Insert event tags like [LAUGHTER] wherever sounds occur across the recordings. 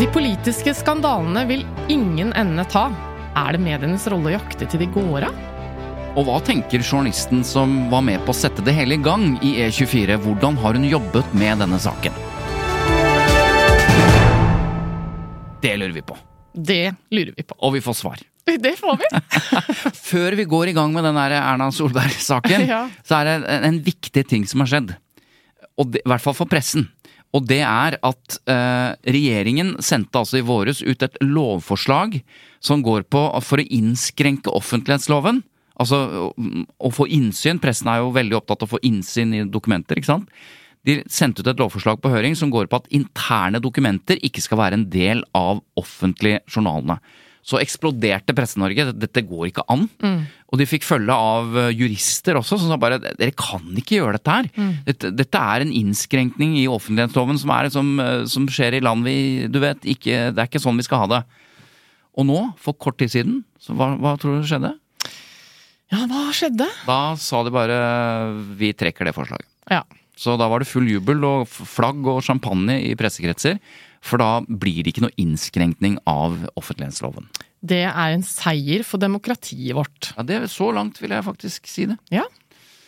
De politiske skandalene vil ingen ende ta. Er det medienes rolle å jakte til de går av? Og hva tenker journalisten som var med på å sette det hele i gang i E24? Hvordan har hun jobbet med denne saken? Det lurer vi på. Det lurer vi på. Og vi får svar. [LAUGHS] Det får vi. [LAUGHS] Før vi går i gang med den Erna Solberg-saken, [LAUGHS] Ja. så er det en, viktig ting som har skjedd. Og det, I hvert fall for pressen. Og det er at eh, regjeringen sendte altså i våres ut et lovforslag som går på for å innskrenke offentlighetsloven. Altså å, få innsyn. Pressen er jo veldig opptatt av å få innsyn i dokumenter, ikke sant. De sendte ut et lovforslag på høring som går på at interne dokumenter ikke skal være en del av offentlige journalene. Så eksploderte Presse-Norge. Dette går ikke an. Og de fikk følge av eh, jurister også, som sa bare dere kan ikke gjøre dette her. Dette, dette er en innskrenkning i offentlighetsloven som, er, som, eh, som skjer i land vi Du vet, ikke, det er ikke sånn vi skal ha det. Og nå, for kort tid siden, så hva, hva tror du skjedde? Ja, hva skjedde? Da sa de bare vi trekker det forslaget. Ja. Så da var det full jubel og flagg og champagne i pressekretser. For da blir det ikke noe innskrenkning av offentlighetsloven. Det er en seier for demokratiet vårt. Ja, det, er Så langt vil jeg faktisk si det. Ja.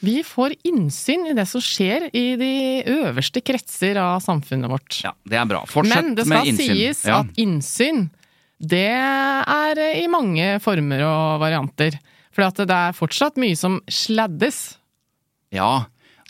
Vi får innsyn i det som skjer i de øverste kretser av samfunnet vårt. Ja, Det er bra. Fortsett Men det skal sies ja. at innsyn, det er i mange former og varianter. For det er fortsatt mye som sladdes. ja,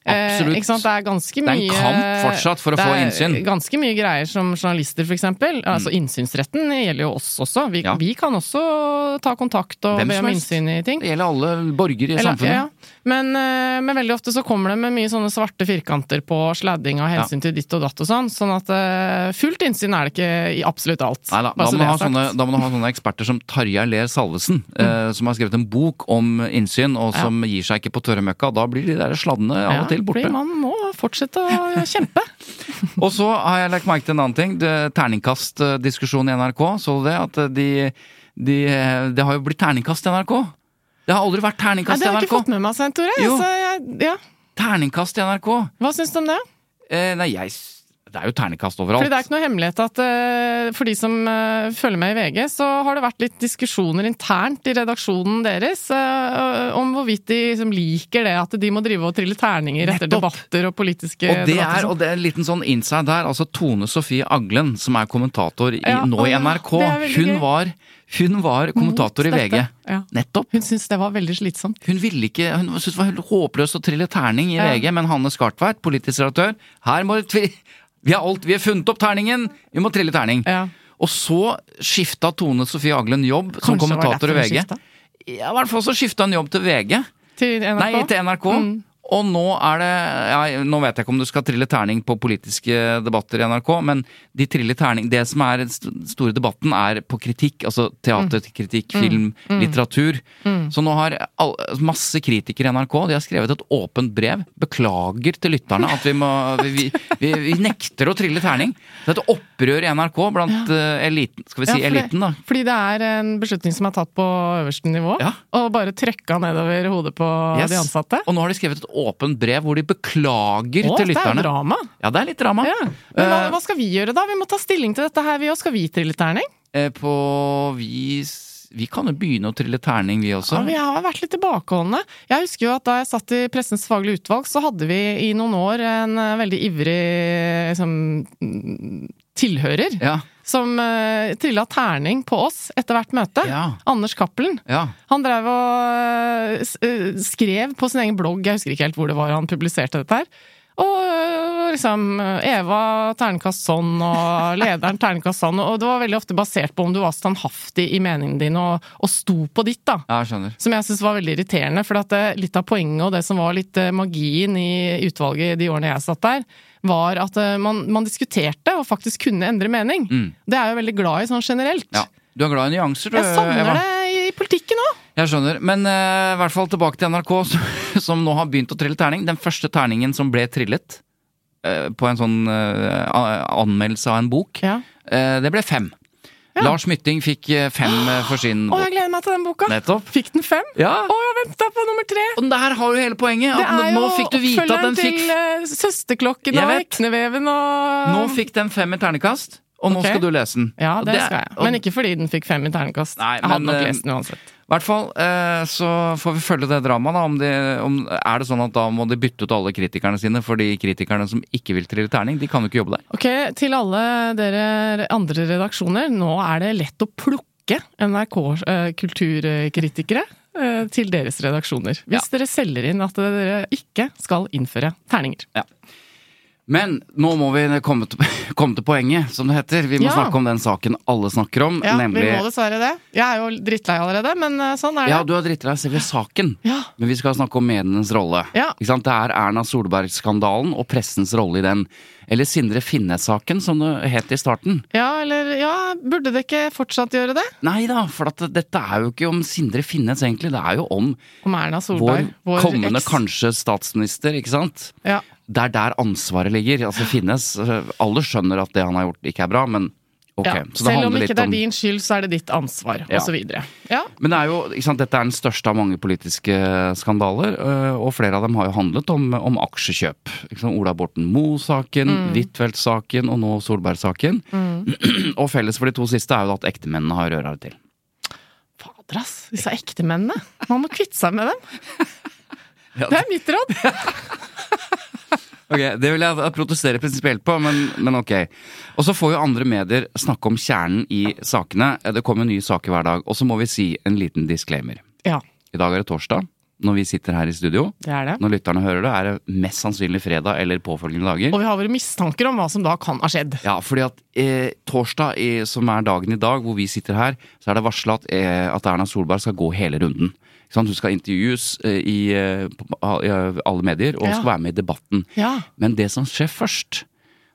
absolutt. Eh, ikke sant? Det er ganske mye Det er en kamp fortsatt for å få innsyn. det er. Ganske mye greier som journalister, for eksempel. mm. Innsynsretten gjelder jo oss også. Vi, Ja. vi kan også ta kontakt og be om innsyn i ting. Det gjelder alle borgere i Eller- samfunnet. ja. Men, eh, men veldig ofte så kommer det med mye sånne svarte firkanter på sladding av hensyn til ditt og datt og sånn. Sånn at eh, fullt innsyn er det ikke i absolutt alt. Nei da, da må, sånne, da må du ha sånne eksperter som Tarjei Ler Salvesen, eh, som har skrevet en bok om innsyn, og som gir seg ikke på tørre møkka. Da blir de der sladdene av og til borte. Ja, man må fortsette å kjempe. [LAUGHS] Og så har jeg lagt merke til en annen ting. Det- Terningkastdiskusjon i NRK. Så du det? At de, de, det har jo blitt terningkast i NRK. Det har aldri vært terningkast i NRK. det har jeg ikke fått med meg, Svein Tore. Jo. Så jeg, ja. Terningkast i NRK. Hva syns du om det? Eh, nei, jeg Det er jo terningkast overalt. Fordi det er ikke noe hemmelighet at uh, for de som uh, følger med i VG, så har det vært litt diskusjoner internt i redaksjonen deres uh, om hvorvidt de liksom liker det at de må drive og trille terninger etter debatter og politiske Og det, debatter. er, og det er en liten sånn inside der. altså Tone Sofie Aglen, som er kommentator i, Ja, nå i NRK, hun var, hun var kommentator i VG. Ja. Nettopp. Hun syntes det var veldig slitsomt. Hun ville ikke, hun syntes det var helt håpløst å trille terning i Ja. VG, men Hanne Skartveit, politisk redaktør, her må vi vi har alt, vi har funnet opp terningen, vi må trille terning. Ja. Og så skifta Tone Sofie Aglen jobb som Kanskje var kommentator i VG. skifta? Ja, i hvert fall så skifta hun jobb til VG. Til NRK? Nei, til NRK. Mm. Og nå er det ja, Nå vet jeg ikke om du skal trille terning på politiske debatter i NRK, men de triller terning Det som er den store debatten, er på kritikk. Altså teaterkritikk, film, litteratur. Så nå har all, masse kritikere i NRK De har skrevet et åpent brev. Beklager til lytterne at vi må Vi, vi, vi nekter å trille terning. Det er et opprør i NRK blant ja. eliten Skal vi si Ja, eliten, da? Fordi det er en beslutning som er tatt på øverste nivå, og bare trøkka nedover hodet på Yes. de ansatte. Og nå har de skrevet et åpent brev hvor de beklager Åh, til det er lytterne. drama! Ja, det er litt drama. Ja. Men hva, hva skal vi gjøre da? Vi må ta stilling til dette her, vi òg. Skal vi trille terning? Eh, På vi vi kan jo begynne å trille terning, vi også. Ja, vi har vært litt tilbakeholdne. Jeg husker jo at da jeg satt i Pressens faglige utvalg, så hadde vi i noen år en eh, veldig ivrig liksom, mm, tilhører. Ja. Som uh, trilla terning på oss etter hvert møte. Ja. Anders Cappelen. Ja. Han drev og uh, skrev på sin egen blogg, jeg husker ikke helt hvor det var han publiserte dette her. Og liksom Eva terningkast sånn, og [LAUGHS] lederen terningkast sånn. Og det var veldig ofte basert på om du var standhaftig i meningen din og, og sto på ditt, da. ja, jeg. Som jeg syns var veldig irriterende. For at det, litt av poenget og det som var litt magien i utvalget de årene jeg satt der, var at eh, man, man diskuterte og faktisk kunne endre mening. Det er jeg jo veldig glad i sånn generelt. Mm. Ja. Du er glad i nyanser, du, Jeg savner Eva. det i politikken òg. Jeg skjønner. Men uh, i hvert fall tilbake til NRK, [LAUGHS] som, som nå har begynt å trille terning. Den første terningen som ble trillet uh, på en sånn uh, anmeldelse av en bok, Ja. det ble fem. Lars Mytting fikk eh, fem eh, for sin Å, jeg gleder meg til den boka! Nettopp. Fikk den fem? Ja. Å, jeg venta på nummer tre! Og der har du hele poenget. At nå fikk du vite at den oppfølgeren fikk til eh, Søsterklokken og vet. Ekneveven og Nå fikk den fem i ternekast, og nå okay. skal du lese den. Ja, det, det skal jeg. Men ikke fordi den fikk fem i ternekast. Nei, jeg hadde men, nok lest den uansett. I hvert fall eh, så får vi følge det dramaet. da, om de, om, Er det sånn at da må de bytte ut alle kritikerne sine, for de kritikerne som ikke vil trille terning, de kan jo ikke jobbe der. Ok, til alle dere andre redaksjoner. Nå er det lett å plukke NRK-kulturkritikere eh, til deres redaksjoner. Hvis dere selger inn at dere ikke skal innføre terninger. Men nå må vi komme til, [LAUGHS] komme til poenget, som det heter. Vi må Ja. snakke om den saken alle snakker om, Ja, nemlig vi må dessverre det. Jeg er jo drittlei allerede, men eh, sånn er det. Ja, du har drittlei selve saken, Ja. men vi skal snakke om medienes rolle. Ja. Ikke sant? Det er Erna Solberg-skandalen og pressens rolle i den. Eller Sindre Finnes-saken, som det het i starten. Ja, eller ja, burde det ikke fortsatt gjøre det? Nei da, for at dette er jo ikke om Sindre Finnes, egentlig. Det er jo om Om Erna Solberg, vår, vår, kommende eks. kanskje statsminister, ikke sant? Ja. Det er der ansvaret ligger. Altså Finnes øh, Alle skjønner at det han har gjort, ikke er bra, men ok. Ja. Selv om ikke det er din skyld, så er det ditt ansvar, Ja. osv. Ja. Men det er jo, sant, dette er den største av mange politiske skandaler, øh, og flere av dem har jo handlet om, om aksjekjøp. Ola Borten Moe-saken, Mm. Huitfeldt-saken og nå Solberg-saken. [CLEARS THROAT] og felles for de to siste er jo at ektemennene har røra det til. Fader, ass. Disse ektemennene. Man må kvitte seg med dem. [LAUGHS] Det er mitt råd. [LAUGHS] Ok, Det vil jeg protestere prinsipielt på, men, men ok. Og så får jo andre medier snakke om kjernen i sakene. Det kommer nye saker hver dag. Og så må vi si en liten disclaimer. Ja, I dag er det torsdag, når vi sitter her i studio. det er det. Når lytterne hører det, er det mest sannsynlig fredag eller påfølgende dager. Og vi har våre mistanker om hva som da kan ha skjedd. Ja, fordi at eh, torsdag, eh, som er dagen i dag hvor vi sitter her, så er det varsla at, eh, at Erna Solberg skal gå hele runden. Hun skal intervjues eh, i, eh, i alle medier og Ja. skal være med i debatten. Ja. Men det som skjer først,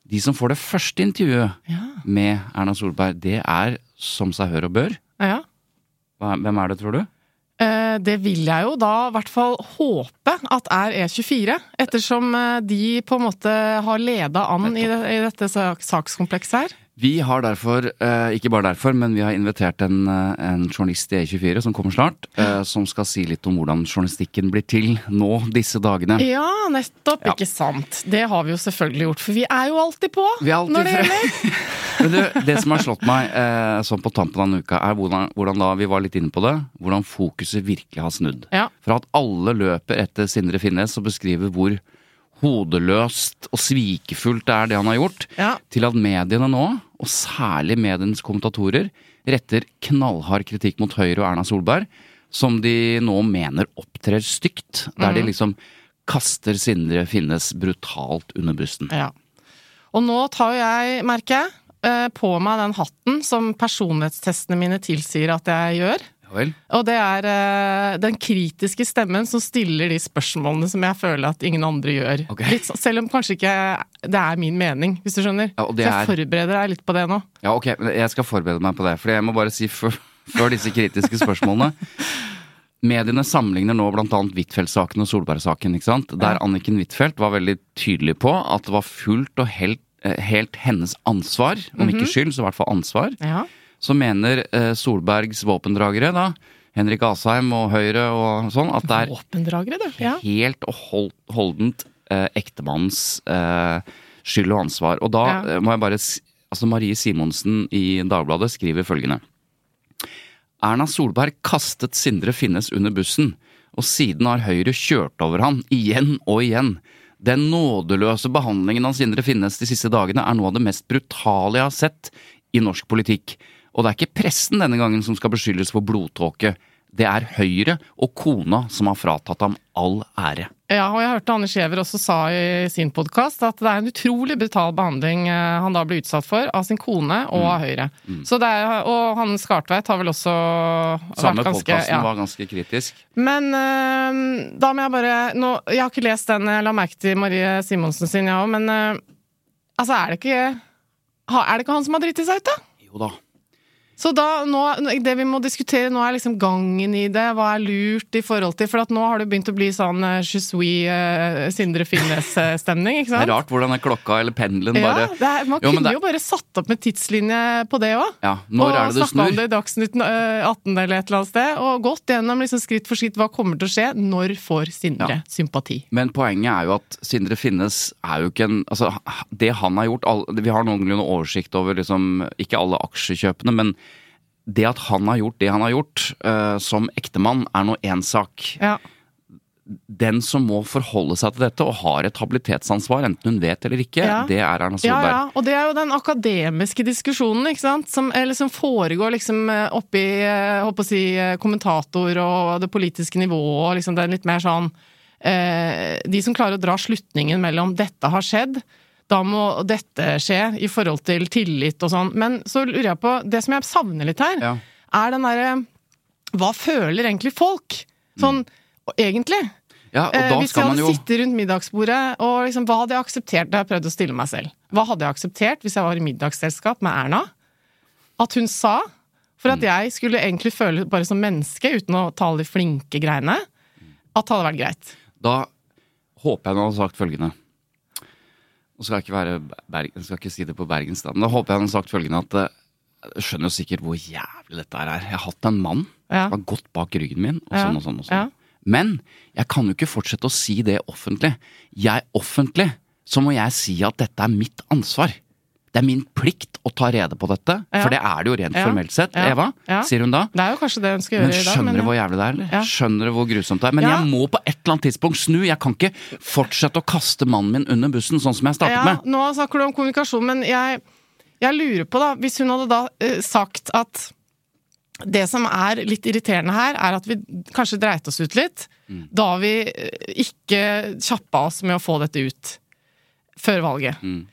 de som får det første intervjuet Ja. med Erna Solberg, det er som seg hør og bør. ja. Hvem er det, tror du? Eh, Det vil jeg jo da i hvert fall håpe at er E24, ettersom eh, de på en måte har leda an i, dette sakskomplekset her. Vi har derfor, eh, ikke bare derfor, men vi har invitert en, eh, en journalist i E24 som kommer snart, eh, som skal si litt om hvordan journalistikken blir til nå disse dagene. Ja, nettopp, Ja. ikke sant. Det har vi jo selvfølgelig gjort, for vi er jo alltid på Vi er alltid når det gjelder. [LAUGHS] Men du, det som har slått meg sånn på tampen av denne uka, er hvordan, hvordan da, vi var litt inne på det, hvordan fokuset virkelig har snudd. Ja. Fra at alle løper etter Sindre Finnes og beskriver hvor hodeløst og svikefullt det er det han har gjort, Ja. til at mediene nå, og særlig mediens kommentatorer, retter knallhard kritikk mot Høyre og Erna Solberg, som de nå mener opptrer stygt, der mm. de liksom kaster Sindre Finnes brutalt under bussen. Ja. Og nå tar jo jeg, merker jeg, eh, på meg den hatten som personlighetstestene mine tilsier at jeg gjør. Vel? Og det er uh, den kritiske stemmen som stiller de spørsmålene som jeg føler at ingen andre gjør. Okay. Så- selv om kanskje ikke det er min mening, hvis du skjønner. Ja, og det så jeg er- forbereder deg litt på det nå. Ja, ok, men jeg skal forberede meg på det. For jeg må bare si før, [LAUGHS] før disse kritiske spørsmålene Mediene sammenligner nå bl.a. Huitfeldt-saken og Solberg-saken. ikke sant? Der Anniken Huitfeldt var veldig tydelig på at det var fullt og helt, eh, helt hennes ansvar, om ikke skyld, så i hvert fall ansvar. Ja. Så mener eh, Solbergs våpendragere, da, Henrik Asheim og Høyre og sånn, at det er. Ja. helt og hold, holdent eh, ektemannens eh, skyld og ansvar. Og da Ja. eh, må jeg bare Altså Marie Simonsen i Dagbladet skriver følgende. Erna Solberg kastet Sindre Finnes under bussen, og siden har Høyre kjørt over han igjen og igjen. Den nådeløse behandlingen av Sindre Finnes de siste dagene er noe av det mest brutale jeg har sett i norsk politikk. Og det er ikke pressen denne gangen som skal beskyldes for blodtåke. Det er Høyre og kona som har fratatt ham all ære. Ja, og jeg hørte Anne Skjever også sa i sin podkast at det er en utrolig brutal behandling eh, han da ble utsatt for av sin kone og av Høyre. Så det er, og han Skartveit har vel også Samme vært ganske podkasten ja. var ganske kritisk. Men øh, da må jeg bare nå, Jeg har ikke lest den, jeg la merke til Marie Simonsen sin, jeg ja, òg, men øh, altså, er det ikke Er det ikke han som har driti seg ut, da? Jo da. Så da, nå, det vi må diskutere nå, er liksom gangen i det. Hva er lurt i forhold til For at nå har det begynt å bli sånn uh, Je suis uh, Sindre Finnes-stemning, ikke sant? Det er rart hvordan er klokka eller pendelen Ja, bare det er, man Jo, kunne det- jo bare satt opp med tidslinje på det òg. Ja, når og er det det snakka om det i Dagsnytt øh, 18 eller et eller annet sted, og gått gjennom liksom skritt for skritt hva kommer til å skje. Når får Sindre Ja. sympati? Men poenget er jo at Sindre Finnes er jo ikke en Altså, det han har gjort Vi har noenlunde oversikt over liksom Ikke alle aksjekjøpene, men det at han har gjort det han har gjort uh, som ektemann, er nå én sak. Ja. Den som må forholde seg til dette og har et habilitetsansvar, enten hun vet eller ikke, Ja. det er Erna Solberg. ja, og det er jo den akademiske diskusjonen ikke sant? Som, eller som foregår liksom eh, oppi eh, håper å si, kommentator og det politiske nivået, og liksom er litt mer sånn eh, De som klarer å dra slutningen mellom 'dette har skjedd', da må dette skje i forhold til tillit og sånn. Men så lurer jeg på Det som jeg savner litt her, Ja. er den derre Hva føler egentlig folk? Sånn egentlig. Ja, Eh, Hvis jeg hadde jo sittet rundt middagsbordet, og liksom, hva hadde jeg akseptert? Da jeg prøvde å stille meg selv. Hva hadde jeg akseptert hvis jeg var i middagsselskap med Erna? At hun sa, for Mm. at jeg skulle egentlig føle bare som menneske, uten å ta alle de flinke greiene, at det hadde vært greit. Da håper jeg hun hadde sagt følgende Nå skal jeg ikke være jeg skal ikke si det på Bergens, da, håper jeg han har sagt følgende at eh, Jeg skjønner jo sikkert hvor jævlig dette er. Jeg har hatt en mann Ja. som har gått bak ryggen min, og sånn og sånn og sånn. Ja. Men jeg kan jo ikke fortsette å si det offentlig. Jeg offentlig, så må jeg si at dette er mitt ansvar. Det er min plikt å ta rede på dette, Ja. for det er det jo rent Ja. formelt sett. Eva, sier hun da. Det er jo kanskje det hun skal Men gjøre i dag. skjønner dere hvor jævlig det er, eller? Skjønner dere hvor grusomt det er? Men jeg må på et eller annet tidspunkt snu. Jeg kan ikke fortsette å kaste mannen min under bussen, sånn som jeg startet Ja, med. nå snakker du om kommunikasjon, men jeg, jeg lurer på, da, hvis hun hadde da uh, sagt at det som er litt irriterende her, er at vi kanskje dreit oss ut litt Mm. da vi eh, ikke kjappa oss med å få dette ut før valget. Mm.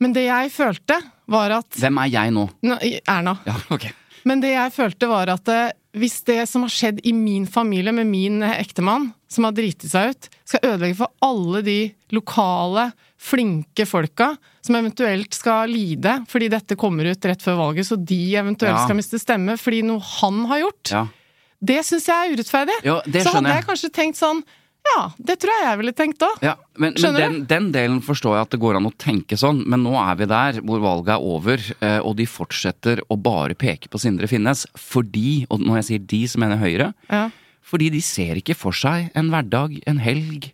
Men det jeg følte, var at Hvem er jeg nå? Nå, Erna. Ja, okay. Men det jeg følte var at eh, hvis det som har skjedd i min familie med min eh, ektemann, som har driti seg ut, skal ødelegge for alle de lokale, flinke folka som eventuelt skal lide fordi dette kommer ut rett før valget, så de eventuelt Ja. skal miste stemme fordi noe han har gjort, Ja. det syns jeg er urettferdig. Jo, det så hadde jeg. kanskje tenkt sånn Ja, det tror jeg jeg ville tenkt òg. Ja, men, men den, den delen forstår jeg at det går an å tenke sånn, men nå er vi der hvor valget er over, eh, og de fortsetter å bare peke på Sindre Finnes fordi, og når jeg sier de, så mener jeg Høyre, Ja. fordi de ser ikke for seg en hverdag, en helg,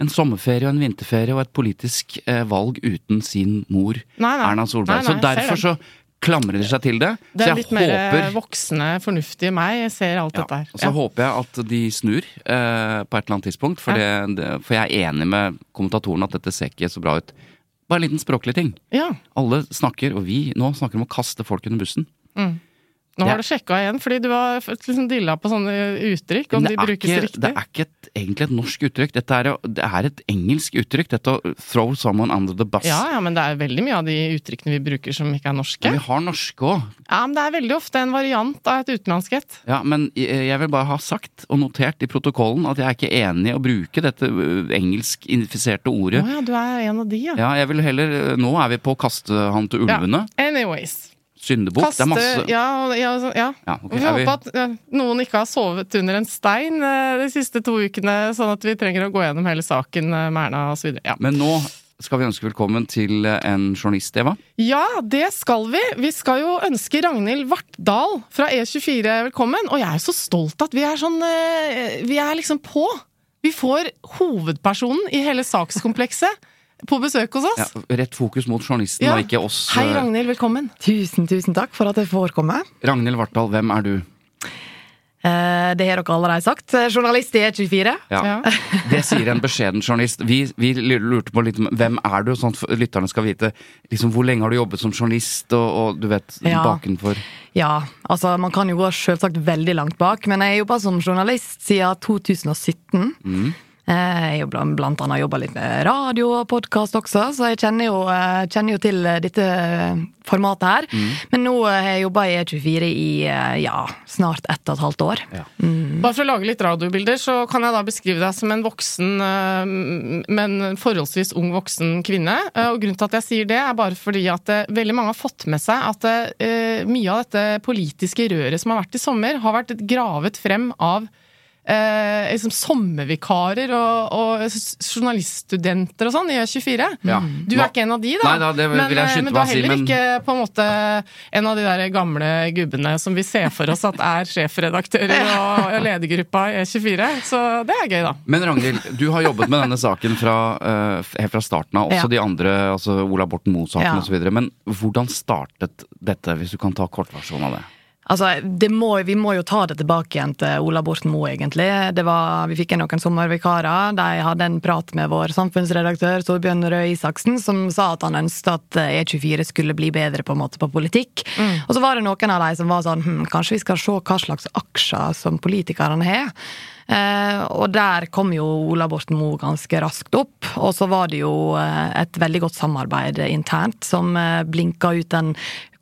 en sommerferie og en vinterferie og et politisk eh, valg uten sin mor, Nei, nei. Erna Solberg. Nei, nei, så derfor så klamrer seg til det. Det så er jeg litt mer håper voksne, fornuftige meg jeg ser alt Ja, dette her. Så så håper jeg at de snur eh, på et eller annet tidspunkt, for, det, det, for jeg er enig med kommentatoren at dette ser ikke så bra ut. Bare en liten språklig ting. ja. Alle snakker, og vi nå snakker om å kaste folk under bussen. Nå har du sjekka igjen, fordi du har liksom dilla på sånne uttrykk, om de brukes ikke, riktig. det er ikke et, egentlig et norsk uttrykk. Dette er, det er et engelsk uttrykk. Dette å throw someone under the bus. Ja, ja, men det er veldig mye av de uttrykkene vi bruker som ikke er norske. Men vi har norske òg. Ja, men det er veldig ofte en variant av et utenlandsk et. Ja, men jeg jeg vil bare ha sagt og notert i protokollen at jeg er ikke enig i å bruke dette ø, engelsk-infiserte Å ordet. ja, du er en av de, ja. Ja, jeg vil heller Nå er vi på å kaste han til ulvene. Ja. Anyways. Syndebukk. Kaste Det er masse Ja, ja, ja. Ja, okay. Vi er vi- håper at noen ikke har sovet under en stein eh, de siste to ukene, sånn at vi trenger å gå gjennom hele saken eh, med Erna osv. Ja. Men nå skal vi ønske velkommen til eh, en journalist, Eva. Ja, det skal vi. Vi skal jo ønske Ragnhild Vartdal fra E24 velkommen. Og jeg er så stolt at vi er sånn Vi er liksom på. Vi får hovedpersonen i hele sakskomplekset på besøk hos oss. Ja, rett fokus mot journalisten Ja. og ikke oss. Hei, eh, Ragnhild. Velkommen. Tusen, tusen takk for at jeg får komme. Ragnhild Vartdal, hvem er du? Eh, det har dere allerede sagt. Journalist i E24. Ja. Ja. [LAUGHS] Det sier en beskjeden journalist. Vi, vi lurte på litt om hvem er du, sånn at lytterne skal vite liksom, hvor lenge har du jobbet som journalist, og, og du vet Ja. bakenfor. Ja, altså man kan jo gå selvsagt veldig langt bak, men jeg jobba som journalist siden 2017. Mm. Eh, Jeg har blant, annet jobba litt med radio og podkast også, så jeg kjenner jo, eh, kjenner jo til eh, dette formatet her. Mm. Men nå har jeg jobba i E24 i ja, snart ett og et halvt år. Ja. Bare for å lage litt radiobilder, så kan jeg da beskrive deg som en voksen, men forholdsvis ung voksen kvinne. Og grunnen til at jeg sier det, er bare fordi at veldig mange har fått med seg at eh, mye av dette politiske røret som har vært i sommer, har vært gravet frem av Eh, liksom sommervikarer og, og journaliststudenter og sånn i Ø24. Ja. Du er ikke en av de, da. Nei da, det men, eh, men du er heller men- ikke på en måte en av de der gamle gubbene som vi ser for oss at er sjefredaktører [LAUGHS] og ledergruppa i E24. Så det er gøy, da. Men Ragnhild, du har jobbet med denne saken fra, uh, fra starten av. Også Ja. de andre, altså Ola Borten Moe-saken Ja. osv. Men hvordan startet dette, hvis du kan ta kortversjonen av det? Altså, det må, Vi må jo ta det tilbake igjen til Ola Borten Moe, egentlig. Det var, vi fikk inn noen sommervikarer. De hadde en prat med vår samfunnsredaktør Torbjørn Røe Isaksen, som sa at han ønsket at E24 skulle bli bedre på en måte på politikk. Og så var det noen av de som var sånn hm, Kanskje vi skal se hva slags aksjer som politikerne har. Eh, og der kom jo Ola Borten Moe ganske raskt opp. Og så var det jo eh, et veldig godt samarbeid internt som eh, blinka ut den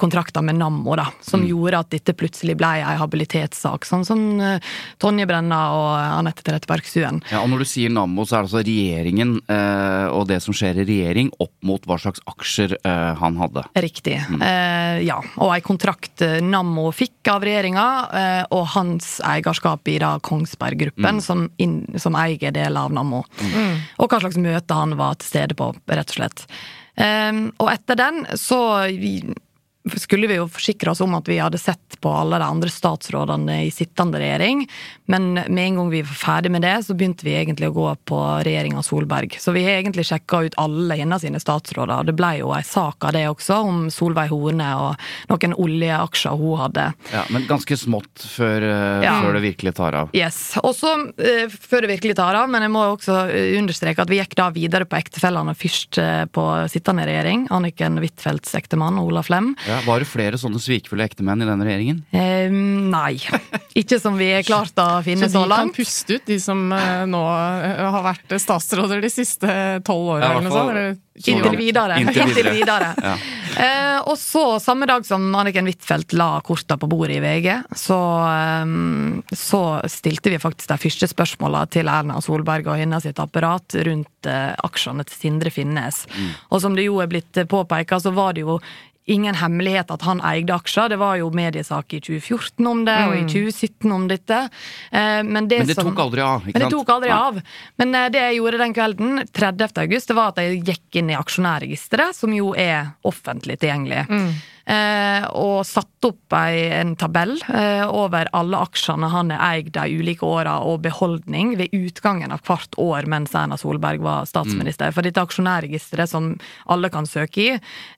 kontrakten med Nammo, da, som gjorde at dette plutselig ble ei habilitetssak. Sånn som uh, Tonje Brenna og Anette Trettebergstuen. Ja, og Når du sier Nammo, så er det altså regjeringen uh, og det som skjer i regjering, opp mot hva slags aksjer uh, han hadde. Riktig. Eh, ja. Og ei kontrakt Nammo fikk av regjeringa, og hans eierskap i da Kongsberg Gruppen, som, inn, som eier deler av Nammo. Og hva slags møte han var til stede på, rett og slett. Um, og etter den så skulle vi jo forsikre oss om at vi hadde sett på alle de andre statsrådene i sittende regjering, men med en gang vi var ferdig med det, så begynte vi egentlig å gå på regjeringa Solberg. Så vi har egentlig sjekka ut alle hennes sine statsråder. Det ble jo ei sak av det også, om Solveig Horne og noen oljeaksjer hun hadde. Ja, Men ganske smått før, eh, Ja. før det virkelig tar av. Yes. Og så, eh, før det virkelig tar av, men jeg må også eh, understreke at vi gikk da videre på ektefellene først eh, på sittende regjering. Anniken Huitfeldts ektemann, Ola Flem. Ja, var det flere sånne svikfulle ektemenn i den regjeringen? Eh, nei. Ikke som vi har klart å finne Så så, de kan puste ut, de som eh, nå eh, har vært statsråder de siste tolv åra, Ja, eller Inntil videre. Inntil videre. ja. eh, og så, samme dag som Anniken Huitfeldt la korta på bordet i VG, så, eh, så stilte vi faktisk de første spørsmåla til Erna Solberg og hennes sitt apparat rundt eh, aksjene til Sindre Finnes. Og som det jo er blitt påpeka, så var det jo ingen hemmelighet at han eide aksjer. Det var jo mediesak i 2014 om det, og i 2017 om dette. Eh, men det, Men det som, tok aldri av, ikke sant? Men det tok aldri ja. av. Men eh, det jeg gjorde den kvelden, 30. august, det var at jeg gikk inn i aksjonærregisteret, som jo er offentlig tilgjengelig. Eh, og satt opp en tabell eh, over alle aksjene han har eid de ulike åra, og beholdning ved utgangen av hvert år mens Erna Solberg var statsminister. For dette aksjonærregisteret som alle kan søke i,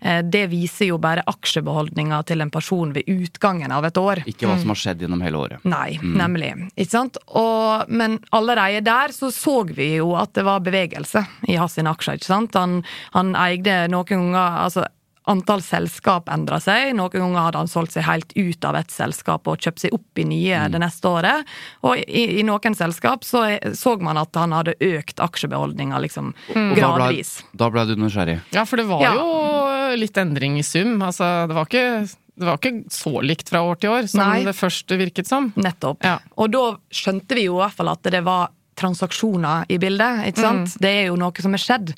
eh, det viser jo bare aksjebeholdninga til en person ved utgangen av et år. Ikke hva som har skjedd gjennom hele året. Nei, nemlig. Ikke sant? Og, men allerede der så så vi jo at det var bevegelse i hans aksjer. ikke sant? Han, han eide noen ganger altså Antall selskap endra seg. Noen ganger hadde han solgt seg helt ut av et selskap og kjøpt seg opp i nye det neste året. Og i, i noen selskap så så man at han hadde økt aksjebeholdninga liksom mm. gradvis. Da ble du nysgjerrig. Ja, for det var Ja. jo litt endring i sum. Altså, det var ikke, det var ikke så likt fra år til år som Nei. det først virket som. Nettopp. Ja. Og da skjønte vi jo i hvert fall at det var transaksjoner i bildet. ikke sant? Det er jo noe som er skjedd.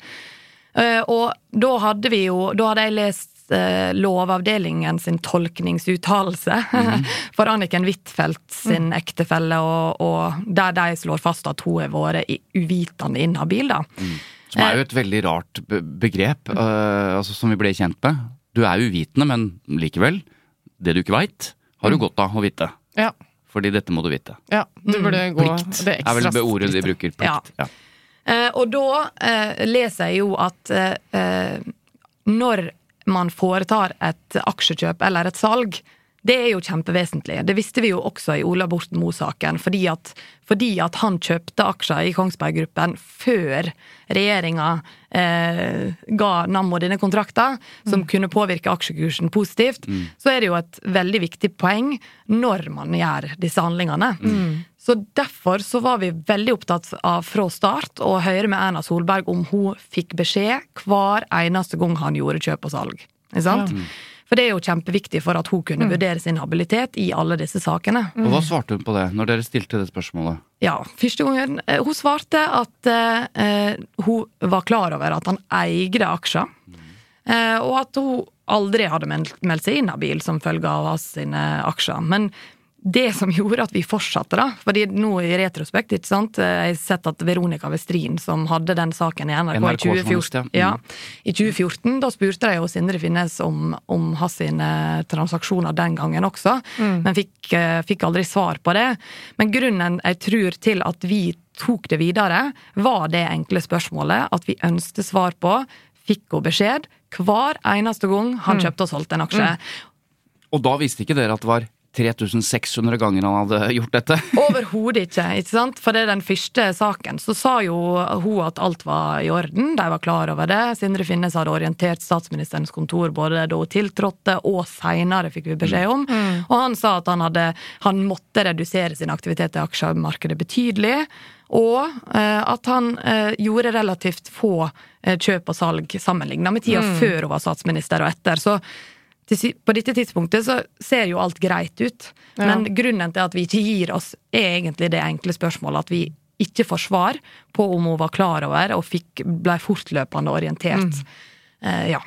Eh, og da hadde vi jo Da hadde jeg lest eh, Lovavdelingen sin tolkningsuttalelse [LAUGHS] for Anniken Huitfeldt sin ektefelle, og, og der de slår fast at hun har vært uvitende inhabil. da. Som er jo et veldig rart be begrep, uh, altså, som vi ble kjent med. Du er uvitende, men likevel. Det du ikke veit, har du godt av å vite. Ja. Fordi dette må du vite. ja du burde gå Plikt det er vel det ordet de bruker. Plikt. Ja. Eh, og da eh, leser jeg jo at eh, eh, når man foretar et aksjekjøp eller et salg, det er jo kjempevesentlig. Det visste vi jo også i Ola Borten Moe-saken, fordi, fordi at han kjøpte aksjer i Kongsberg Gruppen før regjeringa eh, ga Nammo denne kontrakta, som kunne påvirke aksjekursen positivt, så er det jo et veldig viktig poeng når man gjør disse handlingene. Så derfor så var vi veldig opptatt av fra start å høre med Erna Solberg om hun fikk beskjed hver eneste gang han gjorde kjøp og salg. Ikke sant? For det er jo kjempeviktig for at hun kunne vurdere sin habilitet i alle disse sakene. Og hva svarte hun på det, når dere stilte det spørsmålet? Ja, første gangen eh, Hun svarte at eh, hun var klar over at han eide aksjer. Eh, og at hun aldri hadde meldt, meldt seg inhabil som følge av hans sine aksjer. Men det som gjorde at vi fortsatte, da. Fordi nå i retrospekt ikke sant, eh, Jeg har sett at Veronica Westrin, som hadde den saken i NRK, i NRK i, 2014, ja. ja, i 2014, da spurte de jo Sindre Finnes om, om hans transaksjoner den gangen også, men fikk, eh, fikk aldri svar på det. Men grunnen jeg tror til at vi tok det videre, var det enkle spørsmålet at vi ønsket svar på, fikk hun beskjed hver eneste gang han kjøpte og solgte en aksje. Og da visste ikke dere at det var 3600 ganger han hadde gjort dette? [LAUGHS] Overhodet ikke. ikke sant? For det er den første saken. Så sa jo hun at alt var i orden, de var klar over det. Sindre Finnes hadde orientert statsministerens kontor både da hun tiltrådte og seinere, fikk vi beskjed om. Og han sa at han, hadde, han måtte redusere sin aktivitet i aksjemarkedet betydelig. Og eh, at han eh, gjorde relativt få eh, kjøp og salg sammenligna med tida før hun var statsminister og etter. Så på dette tidspunktet så ser jo alt greit ut, Ja. men grunnen til at vi ikke gir oss, er egentlig det enkle spørsmålet at vi ikke får svar på om hun var klar over og fikk, ble fortløpende orientert. Eh, ja.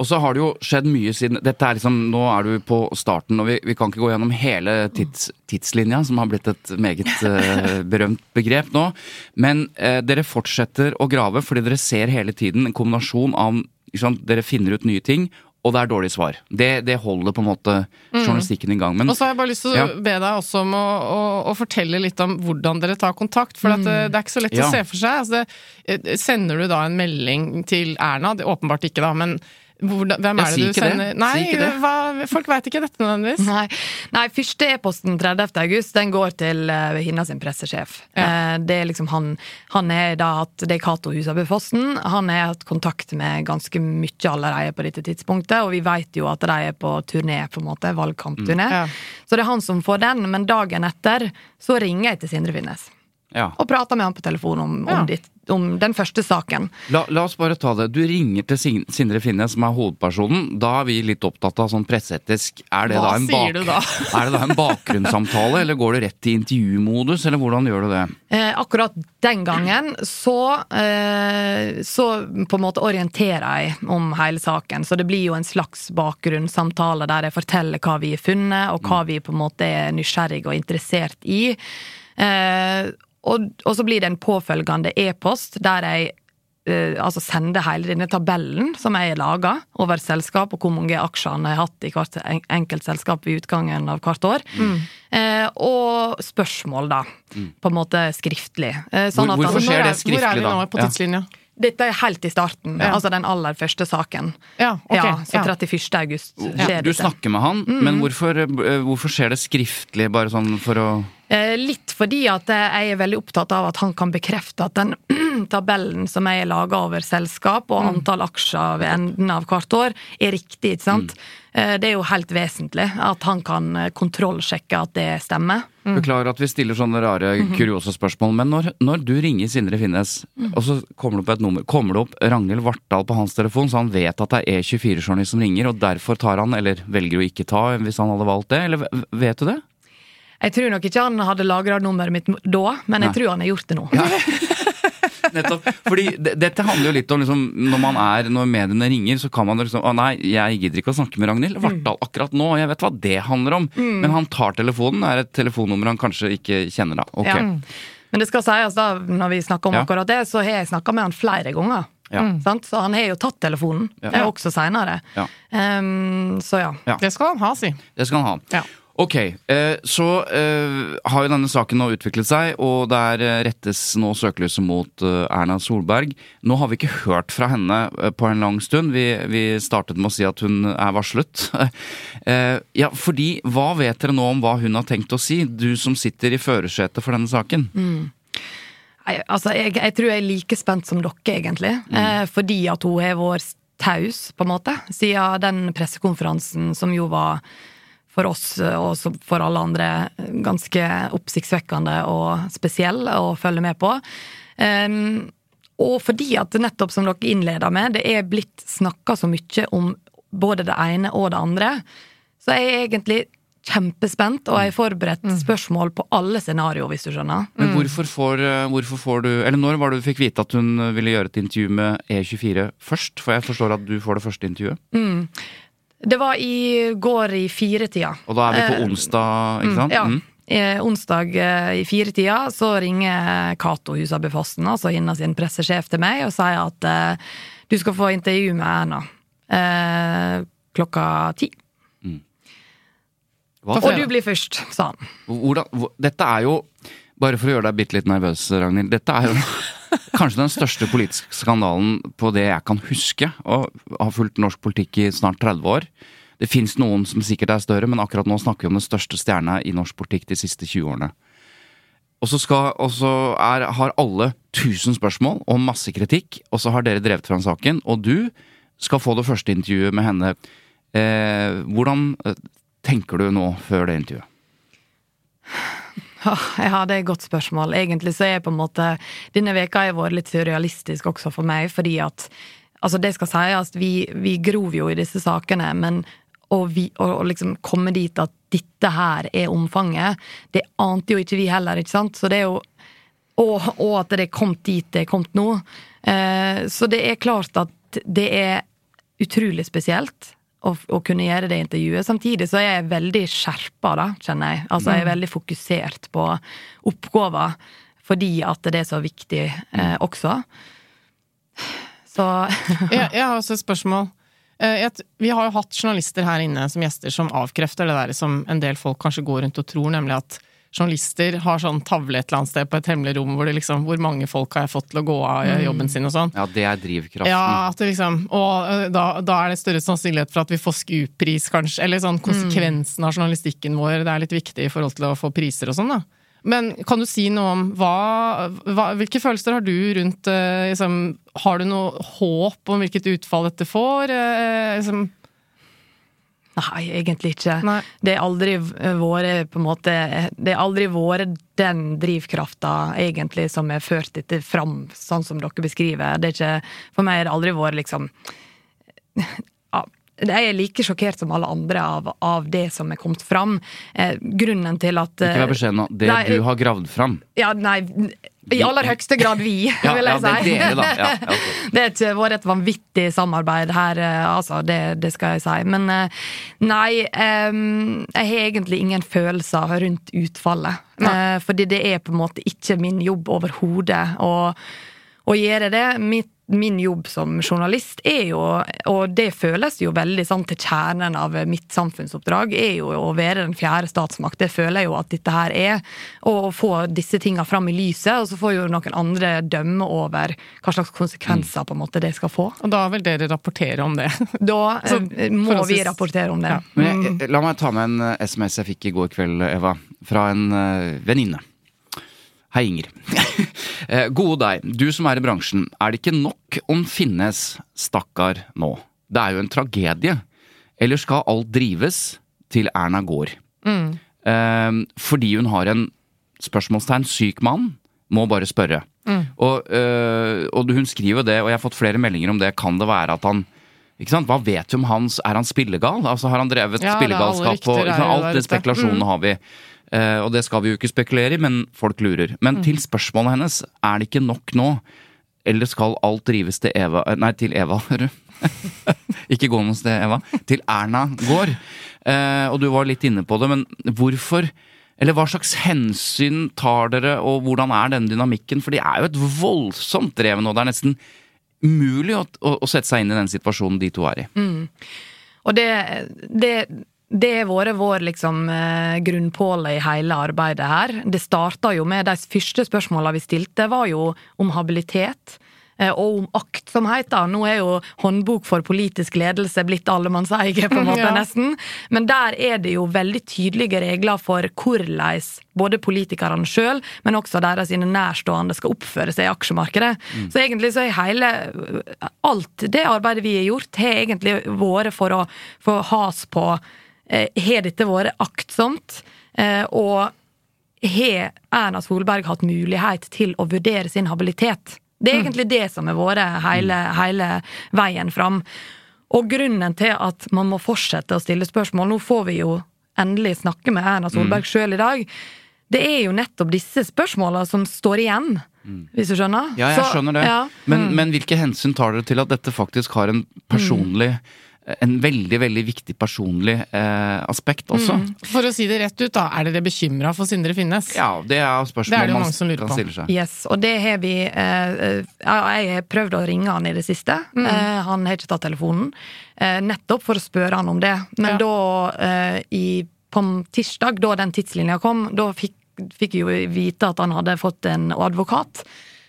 Og så har det jo skjedd mye siden Dette er liksom, Nå er du på starten, og vi, vi kan ikke gå gjennom hele tids, tidslinja, som har blitt et meget eh, [LAUGHS] berømt begrep nå. Men eh, dere fortsetter å grave fordi dere ser hele tiden en kombinasjon av Dere finner ut nye ting, og det er dårlig svar. Det, det holder på en måte journalistikken i gang. Men Og så har jeg bare lyst til å Ja. be deg også om å, å, å fortelle litt om hvordan dere tar kontakt. For at det, det er ikke så lett Ja. å se for seg. Altså, det, sender du da en melding til Erna? Det, åpenbart ikke, da, men hvem er det du sender det. Nei, hva, folk veit ikke dette nødvendigvis. Nei, nei, første e-posten 30. august den går til uh, Hinna sin pressesjef. Ja. Uh, det er liksom han Han er da hatt Det er Cato Husabø Fossen. Han har hatt kontakt med ganske mye allerede på dette tidspunktet, og vi vet jo at de er på turné, på en måte. Valgkampturné. Ja. Så det er han som får den, men dagen etter så ringer jeg til Sindre Finnes. Ja. Og prater med han på telefon om, om, Ja. ditt, om den første saken. La, la oss bare ta det. Du ringer til Sindre Finne, som er hovedpersonen. Da er vi litt opptatt av sånn presseetisk. Er det, Hva da en, sier du da? [LAUGHS] er det da en bakgrunnssamtale, eller går du rett i intervjumodus, eller hvordan gjør du det? Eh, akkurat den gangen så, eh, så på en måte orienterer jeg om hele saken. Så det blir jo en slags bakgrunnssamtale der jeg forteller hva vi har funnet, og hva vi på en måte er nysgjerrige og interessert i. Eh, og, og så blir det en påfølgende e-post der jeg eh, altså sender hele denne tabellen som jeg har laga over selskap, og hvor mange aksjer han har hatt i hvert en- enkelt selskap ved utgangen av hvert år. Eh, og spørsmål, da. På en måte skriftlig. Eh, sånn Hvor- at hvorfor skjer det skriftlig, da? Hvor er vi nå på på Ja. Dette er helt i starten. Ja. Altså den aller første saken. Ja, ok. ja, så 31. august skjer Du snakker med han, men hvorfor, eh, hvorfor skjer det skriftlig, bare sånn for å Eh, Litt fordi at eh, jeg er veldig opptatt av at han kan bekrefte at den [CLEARS THROAT] tabellen som jeg har laga over selskap og antall aksjer ved enden av hvert år, er riktig. ikke sant? Mm. Det er jo helt vesentlig at han kan eh, kontrollsjekke at det stemmer. Beklager at vi stiller sånne rare, kuriose spørsmål, men når, når du ringer Sindre Finnes, og så kommer det opp et nummer, kommer det opp Ragnhild Vartdal på hans telefon, så han vet at det er E24-journalist som ringer, og derfor tar han, eller velger å ikke ta, hvis han hadde valgt det, eller vet du det? Jeg tror nok ikke han hadde lagra nummeret mitt da, men jeg Nei. tror han har gjort det nå. [LAUGHS] Nettopp. Fordi dette handler jo litt om liksom, når man er, når mediene ringer, så kan man liksom Å nei, jeg gidder ikke å snakke med Ragnhild Vartdal akkurat nå, jeg vet hva det handler om. Men han tar telefonen, det er et telefonnummer han kanskje ikke kjenner da. Okay. Ja. Men det skal sies da, når vi snakker om Ja. akkurat det, så har jeg snakka med han flere ganger. Ja. Sant? Så han har jo tatt telefonen, Ja. også seinere. Ja. Um, så ja. Ja. Det skal han ha, si. Det skal han ha. Ok, eh, så eh, har jo denne saken nå utviklet seg, og der eh, rettes nå søkelyset mot Erna Solberg. Nå har vi ikke hørt fra henne på en lang stund. Vi, vi startet med å si at hun er varslet. [LAUGHS] Ja, fordi hva vet dere nå om hva hun har tenkt å si, du som sitter i førersetet for denne saken? Mm. altså, jeg, jeg tror jeg er like spent som dere, egentlig. Mm. fordi at hun har vært taus, på en måte, siden den pressekonferansen som jo var for oss eh, og for alle andre ganske oppsiktsvekkende og spesiell å følge med på. Um, og fordi at nettopp som dere innleda med, det er blitt snakka så mye om både det ene og det andre, så jeg er egentlig kjempespent, og jeg har forberedt spørsmål på alle scenarioer, hvis du skjønner. Men hvorfor får, eh, hvorfor får du Eller når var det du fikk vite at hun ville gjøre et intervju med E24 først? For jeg forstår at du får det første intervjuet. Det var i går i firetida. Og da er vi på Eh, onsdag, ikke sant? Ja. Mm. Eh, onsdag eh, i firetida så ringer Cato Husabø Fossen, altså Hinna sin pressesjef, til meg og sier at uh, du skal få intervju med Erna uh, klokka ti. Hva? Og du blir først, sa han. Hvordan, dette er jo, bare for å gjøre deg bitte litt nervøs, Ragnhild, dette er jo [LAUGHS] kanskje den største politiske skandalen på det jeg kan huske, og har fulgt norsk politikk i snart 30 år. Det fins noen som sikkert er større, men akkurat nå snakker vi om den største stjerna i norsk politikk de siste 20 årene. Og så, har alle 1000 spørsmål og masse kritikk, og så har dere drevet fram saken, og du skal få det første intervjuet med henne. Eh, hvordan eh, tenker du nå før det intervjuet? Ja, det er et godt spørsmål. Egentlig så er på en måte Denne veka har vært litt surrealistisk også for meg, fordi at Altså, det skal sies, vi, vi grov jo i disse sakene, men å liksom komme dit at dette her er omfanget, det ante jo ikke vi heller, ikke sant? Så det er jo Og, og at det er kommet dit det er kommet nå. Eh, så det er klart at det er utrolig spesielt å, å kunne gjøre det intervjuet. Samtidig så er jeg veldig skjerpa, da, kjenner jeg. Altså jeg er veldig fokusert på oppgaver fordi at det er så viktig eh, også. Så [LAUGHS] jeg, jeg har også et spørsmål. Eh, Vi har jo hatt journalister her inne som gjester som avkrefter det der som en del folk kanskje går rundt og tror, nemlig at journalister har sånn tavle et eller annet sted på et hemmelig rom hvor det liksom Hvor mange folk har jeg fått til å gå av i jobben sin og sånn. Ja, det er drivkraften. Ja, at det liksom, og eh, da, da er det større sannsynlighet for at vi får SKU-pris, kanskje. Eller sånn konsekvensen av journalistikken vår. Det er litt viktig i forhold til å få priser og sånn, da. Men kan du si noe om hva, hva Hvilke følelser har du rundt eh, liksom, Har du noe håp om hvilket utfall dette får? Eh, liksom, Nei, egentlig ikke. Nei. Det har aldri vært på en måte Det har aldri vært den drivkrafta egentlig som har ført dette fram, sånn som dere beskriver. Det er ikke, for meg har det aldri vært liksom [LAUGHS] ja, Jeg er like sjokkert som alle andre av, av det som er kommet fram. Eh, grunnen til at Ikke vær beskjeden nå. Det Nei, du har gravd fram. Ja, nei, i aller høyeste grad vi, [LAUGHS] Ja, vil ja, jeg det er si. dere, da. Ja, okay. [LAUGHS] Det har ikke vært et vanvittig samarbeid her, eh, altså. Det, det skal jeg si. Men eh, nei, em, jeg har egentlig ingen følelser rundt utfallet. Eh, fordi det er på en måte ikke min jobb overhodet å, å gjøre det. Mitt Min jobb som journalist er jo, og det føles jo veldig sånn til kjernen av mitt samfunnsoppdrag, er jo å være den fjerde statsmakt. Det føler jeg jo at dette her er. Å få disse tinga fram i lyset, og så får jo noen andre dømme over hva slags konsekvenser på en måte det skal få. og da vil dere rapportere om det. [LAUGHS] Da Så, eh, må forholdsvis- vi rapportere om det. Ja. Men jeg, la meg ta med en eh, SMS jeg fikk i går kveld, Eva. Fra en eh, venninne. Hei, Inger. [LAUGHS] Eh, Gode deg. Du som er i bransjen. Er det ikke nok om Finnes, stakkar, nå? Det er jo en tragedie. Eller skal alt drives til Erna går? Eh, fordi hun har en spørsmålstegn syk mann, må bare spørre. Og, eh, og hun skriver det, og jeg har fått flere meldinger om det. Kan det være at han ikke sant? Hva vet vi om hans Er han spillegal? Altså Har han drevet Ja, spillegalskap? Og, liksom, alt det spekulasjonene har vi. Eh, og det skal vi jo ikke spekulere i, men folk lurer. Men Mm. til spørsmålet hennes, er det ikke nok nå? Eller skal alt drives til Eva eh, Nei, til Eva, [LAUGHS] hører du. ikke gå noe sted, Eva. Til Erna går. Eh, og du var litt inne på det, men hvorfor eller hva slags hensyn tar dere, og hvordan er den dynamikken? For de er jo et voldsomt drev nå. Det er nesten umulig å, å, å sette seg inn i den situasjonen de to er i. Og det, det det har vært vår liksom, eh, grunnpåle i hele arbeidet her. Det starta jo med de første spørsmåla vi stilte, var jo om habilitet. eh, Og om aktsomhet, da. Nå er jo håndbok for politisk ledelse blitt allemannseie, på en måte, [LAUGHS] Ja. nesten. Men der er det jo veldig tydelige regler for hvordan både politikerne sjøl, men også deres nærstående skal oppføre seg i aksjemarkedet. Så egentlig så er hele Alt det arbeidet vi har gjort, har egentlig vært for å få has på Har dette vært aktsomt? Eh, og har Erna Solberg hatt mulighet til å vurdere sin habilitet? Det er egentlig det som har vært hele, hele veien fram. Og grunnen til at man må fortsette å stille spørsmål Nå får vi jo endelig snakke med Erna Solberg sjøl i dag. Det er jo nettopp disse spørsmåla som står igjen, hvis du skjønner? Ja, jeg skjønner det. ja. Men, men hvilke hensyn tar dere til at dette faktisk har en personlig En veldig, veldig viktig personlig eh, aspekt også? For å si det rett ut, da, er dere bekymra for Sindre Finnes? Ja, det er Det er det man som lurer kan på. stille seg. Yes, og det har vi eh, eh, Jeg har prøvd å ringe han i det siste. Mm. Eh, han har ikke tatt telefonen. Eh, nettopp for å spørre han om det. Men Ja. da, eh, i, på tirsdag, da den tidslinja kom, da fikk, fikk jo vite at han hadde fått en advokat.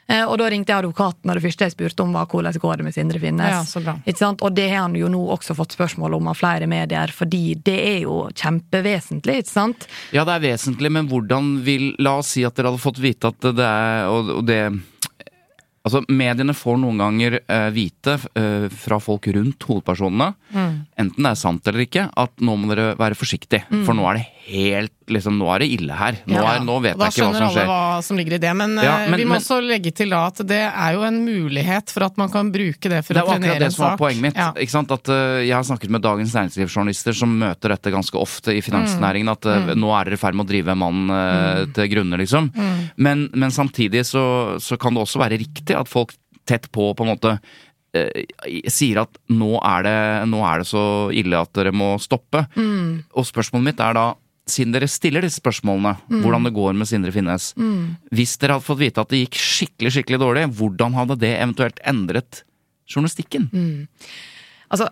Eh, og da ringte jeg advokaten, og det første jeg spurte om, var hvordan går det med Sindre Finnes. Ja. Ikke sant? Og det har han jo nå også fått spørsmål om av flere medier, fordi det er jo kjempevesentlig, ikke sant? Ja, det er vesentlig, men hvordan vil La oss si at dere hadde fått vite at det er Og, og det Altså, mediene får noen ganger eh, vite eh, fra folk rundt hovedpersonene, enten det er sant eller ikke, at nå må dere være forsiktige. For nå er det helt liksom, Nå er det ille her. Nå, er, nå vet jeg ikke hva som skjer. Da skjønner alle hva som ligger i det. Men, Ja, eh, men- vi må men- også legge til da at det er jo en mulighet for at man kan bruke det for Det er å trenere akkurat sak. det en som var poenget mitt. Ja. Ikke sant? At, uh, jeg har snakket med Dagens Næringsliv-journalister som møter dette ganske ofte i finansnæringen. At eh, nå er dere i ferd med å drive mannen eh, til grunne, liksom. Men, men samtidig så, så kan det også være riktig at folk tett på på en måte sier at nå er, det, nå er det så ille at dere må stoppe. Og spørsmålet mitt er da siden dere stiller disse spørsmålene, hvordan det går med Sindre Finnes. Hvis dere hadde fått vite at det gikk skikkelig skikkelig dårlig, hvordan hadde det eventuelt endret journalistikken? Altså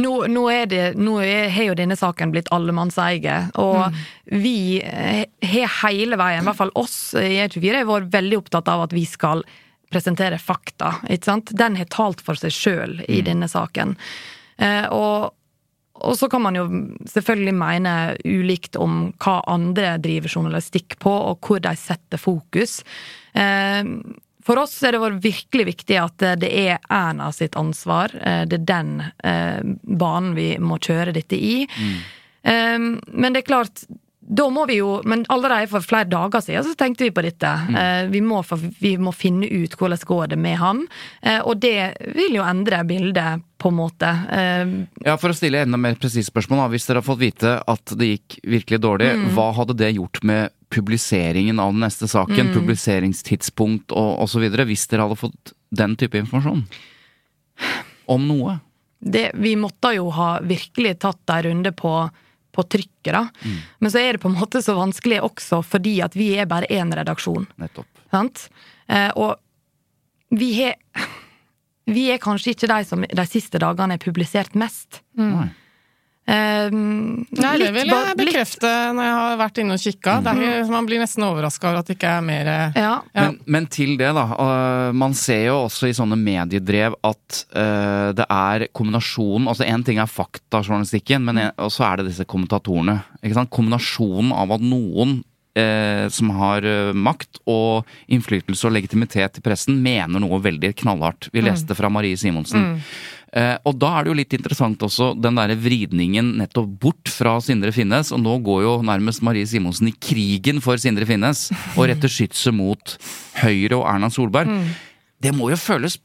nå, nå, er det, nå er, har jo denne saken blitt allemannseie, og vi eh, har hele veien, i hvert fall oss i E24, har vært veldig opptatt av at vi skal presentere fakta. ikke sant? Den har talt for seg sjøl i denne saken. Eh, og, og så kan man jo selvfølgelig mene ulikt om hva andre driver journalistikk på, og hvor de setter fokus. Eh, for oss er det virkelig viktig at det er Erna sitt ansvar. Eh, Det er den eh, banen vi må kjøre dette i. Eh, Men det er klart, da må vi jo Men allerede for flere dager siden så tenkte vi på dette. Eh, Vi må, for, vi må finne ut hvordan det går det med han. Eh, Og det vil jo endre bildet, på en måte. Eh, Ja, For å stille enda mer presist spørsmål, hvis dere har fått vite at det gikk virkelig dårlig, hva hadde det gjort med publiseringen av den neste saken, publiseringstidspunkt og osv., hvis dere hadde fått den type informasjon? Om noe? det, vi måtte jo ha virkelig tatt en runde på, på trykket, da. Men så er det på en måte så vanskelig også fordi at vi er bare én redaksjon. Nettopp. Sant? Eh, og vi har Vi er kanskje ikke de som de siste dagene har publisert mest. Nei. Eh, Nei, det vil jeg litt- bekrefte når jeg har vært inne og kikka. Er Man blir nesten overraska over at det ikke er mer eh, Ja. Ja. Men, men til det, da. Uh, man ser jo også i sånne mediedrev at uh, det er kombinasjonen Altså én ting er faktajournalistikken, men en- også er det disse kommentatorene. Ikke sant? Kombinasjonen av at noen uh, som har makt og innflytelse og legitimitet i pressen, mener noe veldig knallhardt. Vi leste fra Marie Simonsen. Eh, og da er det jo litt interessant også den derre vridningen nettopp bort fra Sindre Finnes, og nå går jo nærmest Marie Simonsen i krigen for Sindre Finnes, og retter skytset mot Høyre og Erna Solberg. Det må jo føles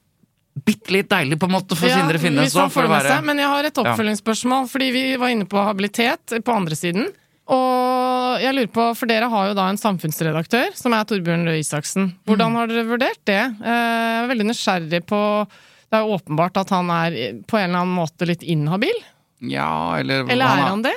bitte litt deilig, på en måte, for Ja, Sindre Finnes òg, med være seg. Men jeg har et oppfølgingsspørsmål, fordi vi var inne på habilitet på andre siden. Og jeg lurer på, for dere har jo da en samfunnsredaktør, som er Torbjørn Røe Isaksen. Hvordan har dere vurdert det? Eh, Jeg er veldig nysgjerrig på Det er jo åpenbart at han er på en eller annen måte litt inhabil. Ja, eller, Eller er han det?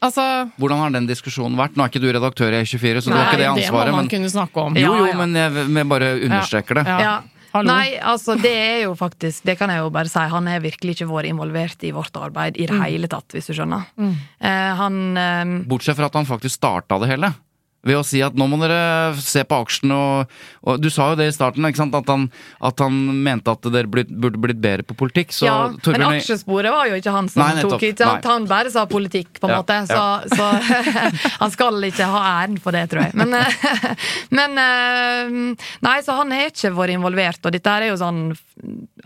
Altså Hvordan har den diskusjonen vært? Nå er ikke du redaktør i E24, så du har ikke det ansvaret. det må man men, kunne snakke om. jo, jo, men jeg, jeg bare understreker det. Ja. Ja. Hallo. Nei, altså det er jo faktisk Det kan jeg jo bare si. Han har virkelig ikke vært involvert i vårt arbeid i det Mm. hele tatt, hvis du skjønner. Eh, han eh, Bortsett fra at han faktisk starta det hele. Ved å si at nå må dere se på aksjene og, og Du sa jo det i starten? At han, at han mente at dere blitt, burde blitt bedre på politikk. Så ja, men aksjesporet var jo ikke han som Nei, tok ikke sant? Han bare sa politikk, på en Ja, måte. Så, så [LAUGHS] han skal ikke ha æren for det, tror jeg. Men, [LAUGHS] men eh, Nei, så han har ikke vært involvert, og dette er jo sånn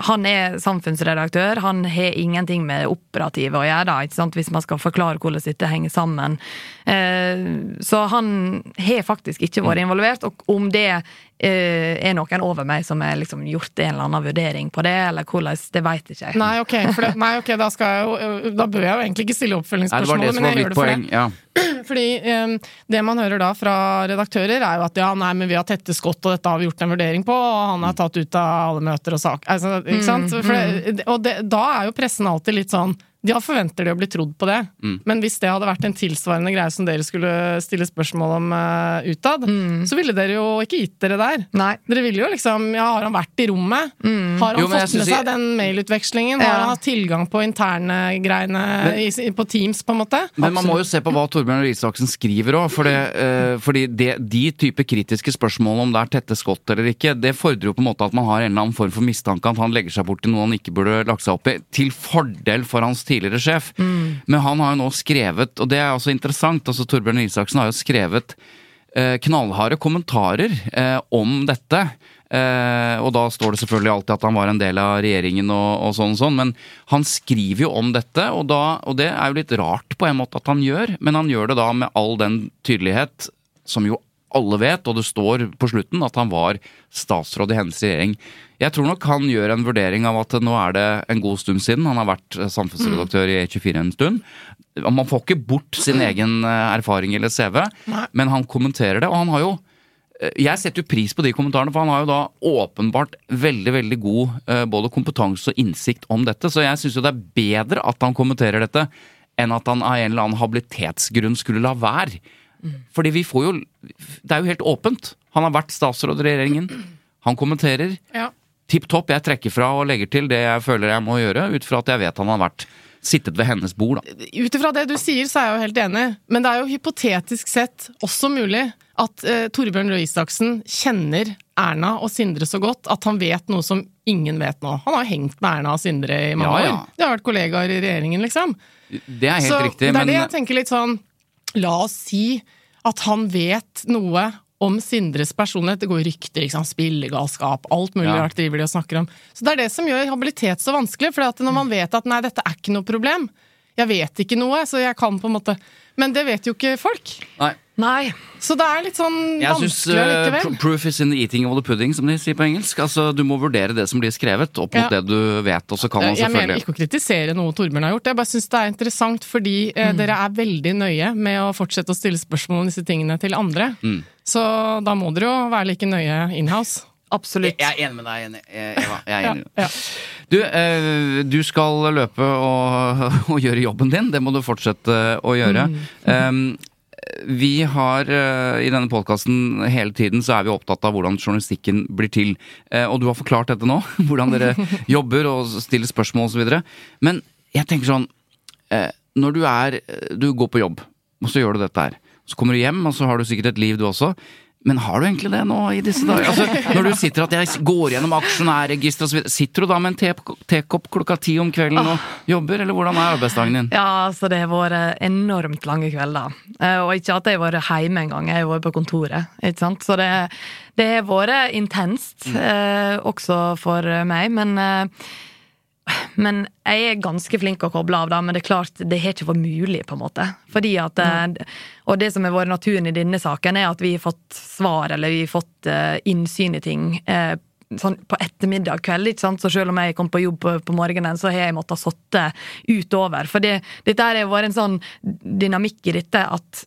Han er samfunnsredaktør, han har ingenting med operative å gjøre, da, hvis man skal forklare hvordan dette henger sammen. Eh, Så han har faktisk ikke vært involvert, og om det er noen over meg som har liksom gjort en eller annen vurdering på det, eller hvordan, det veit ikke jeg. Nei, ok, for det, nei, ok, da, skal jeg jo, da bør jeg jo egentlig ikke stille oppfølgingsspørsmålet, men jeg gjør det for poeng. det. Ja. [CLEARS THROAT] Fordi um, det man hører da fra redaktører, er jo at ja, nei, men vi har tette skott, og dette har vi gjort en vurdering på, og han er tatt ut av alle møter og sak. Altså, ikke sant? For det, og det, da er jo pressen alltid litt sånn ja, forventer de å bli trodd på det, men hvis det hadde vært en tilsvarende greie som dere skulle stille spørsmål om uh, utad, så ville dere jo ikke gitt dere der. Nei. Dere ville jo liksom Ja, har han vært i rommet? Har han Jo, fått med seg seg den mailutvekslingen? Har han hatt tilgang på interne greiene i, på Teams, på en måte? Men man må jo se på hva Torbjørn Røe Isaksen skriver òg. For det, eh, fordi det, de type kritiske spørsmål om det er tette skott eller ikke, det fordrer jo på en måte at man har en eller annen form for mistanke at han legger seg bort til noe han ikke burde lagt seg opp i, til fordel for hans tidligere sjef. Men han har jo nå skrevet, og det er også interessant, altså Torbjørn Isaksen har jo skrevet eh, knallharde kommentarer eh, om dette. Eh, og da står det selvfølgelig alltid at han var en del av regjeringen og, og sånn og sånn, men han skriver jo om dette, og, da, og det er jo litt rart på en måte at han gjør, men han gjør det da med all den tydelighet som jo alle vet, og det står på slutten at han var statsråd i hennes regjering. Jeg tror nok han gjør en vurdering av at nå er det en god stund siden. Han har vært eh, samfunnsredaktør i E24 en stund. Man får ikke bort sin egen eh, erfaring eller CV, men han kommenterer det. Og han har jo eh, jeg setter jo pris på de kommentarene, for han har jo da åpenbart veldig veldig god både kompetanse og innsikt om dette. Så jeg syns jo det er bedre at han kommenterer dette, enn at han av en eller annen habilitetsgrunn skulle la være. Fordi vi får jo Det er jo helt åpent. Han har vært statsråd i regjeringen. Han kommenterer. Ja. Tipp topp. Jeg trekker fra og legger til det jeg føler jeg må gjøre, ut fra at jeg vet han har vært sittet ved hennes bord. Da. Ut ifra det du sier, så er jeg jo helt enig, men det er jo hypotetisk sett også mulig at eh, Torbjørn Røe Isaksen kjenner Erna og Sindre så godt at han vet noe som ingen vet nå. Han har jo hengt med Erna og Sindre i mange Ja, ja. år. De har vært kollegaer i regjeringen, liksom. Det er helt så riktig, det er det jeg tenker litt sånn La oss si at han vet noe om Sindres personlighet. Det går rykter, ikke sant? spillegalskap, alt mulig Ja. rart driver de og snakker om. Så det er det som gjør habilitet så vanskelig, for når man vet at nei, dette er ikke noe problem, jeg vet ikke noe, så jeg kan på en måte Men det vet jo ikke folk. Nei. Nei. Så det er litt sånn Jeg synes vanskelig allikevel. proof is in the eating of the pudding, som de sier på engelsk. Altså, Du må vurdere det som blir skrevet, opp mot Ja. det du vet. Og så kan man Jeg mener ikke å kritisere noe Torbjørn har gjort, jeg bare syns det er interessant fordi eh, Mm. dere er veldig nøye med å fortsette å stille spørsmål om disse tingene til andre. Mm. Så da må dere jo være like nøye inhouse. Absolutt. Jeg er enig med deg, Eva. Jeg er enig. ja. Du, eh, du skal løpe og, [LAUGHS] og gjøre jobben din. Det må du fortsette å gjøre. Um, vi har eh, i denne podkasten hele tiden så er vi opptatt av hvordan journalistikken blir til. Eh, og du har forklart dette nå, [LAUGHS] hvordan dere [LAUGHS] jobber og stiller spørsmål osv. Men jeg tenker sånn eh, Når du er Du går på jobb, og så gjør du dette her. Så kommer du hjem, og så har du sikkert et liv du også. Men har du egentlig det nå i disse dager? Altså, når du sitter at jeg går gjennom aksjonærregisteret osv., sitter du da med en tekopp klokka ti om kvelden og jobber, eller hvordan er arbeidsdagen din? Ja, altså det har vært enormt lange kvelder. Eh, Og ikke at jeg har vært hjemme engang, jeg har vært på kontoret. ikke sant? Så det, det har vært intenst, eh, også for meg. Men, eh, men jeg er ganske flink å koble av, da, men det er klart, det har ikke vært mulig, på en måte. Fordi at, eh, Og det som har vært naturen i denne saken, er at vi har fått svar, eller vi har fått eh, innsyn i ting. eh, Sånn på ettermiddag kveld, ikke sant? så selv om jeg kom på jobb på, på morgenen, så har jeg måttet sitte utover. For det, dette har vært en sånn dynamikk i dette at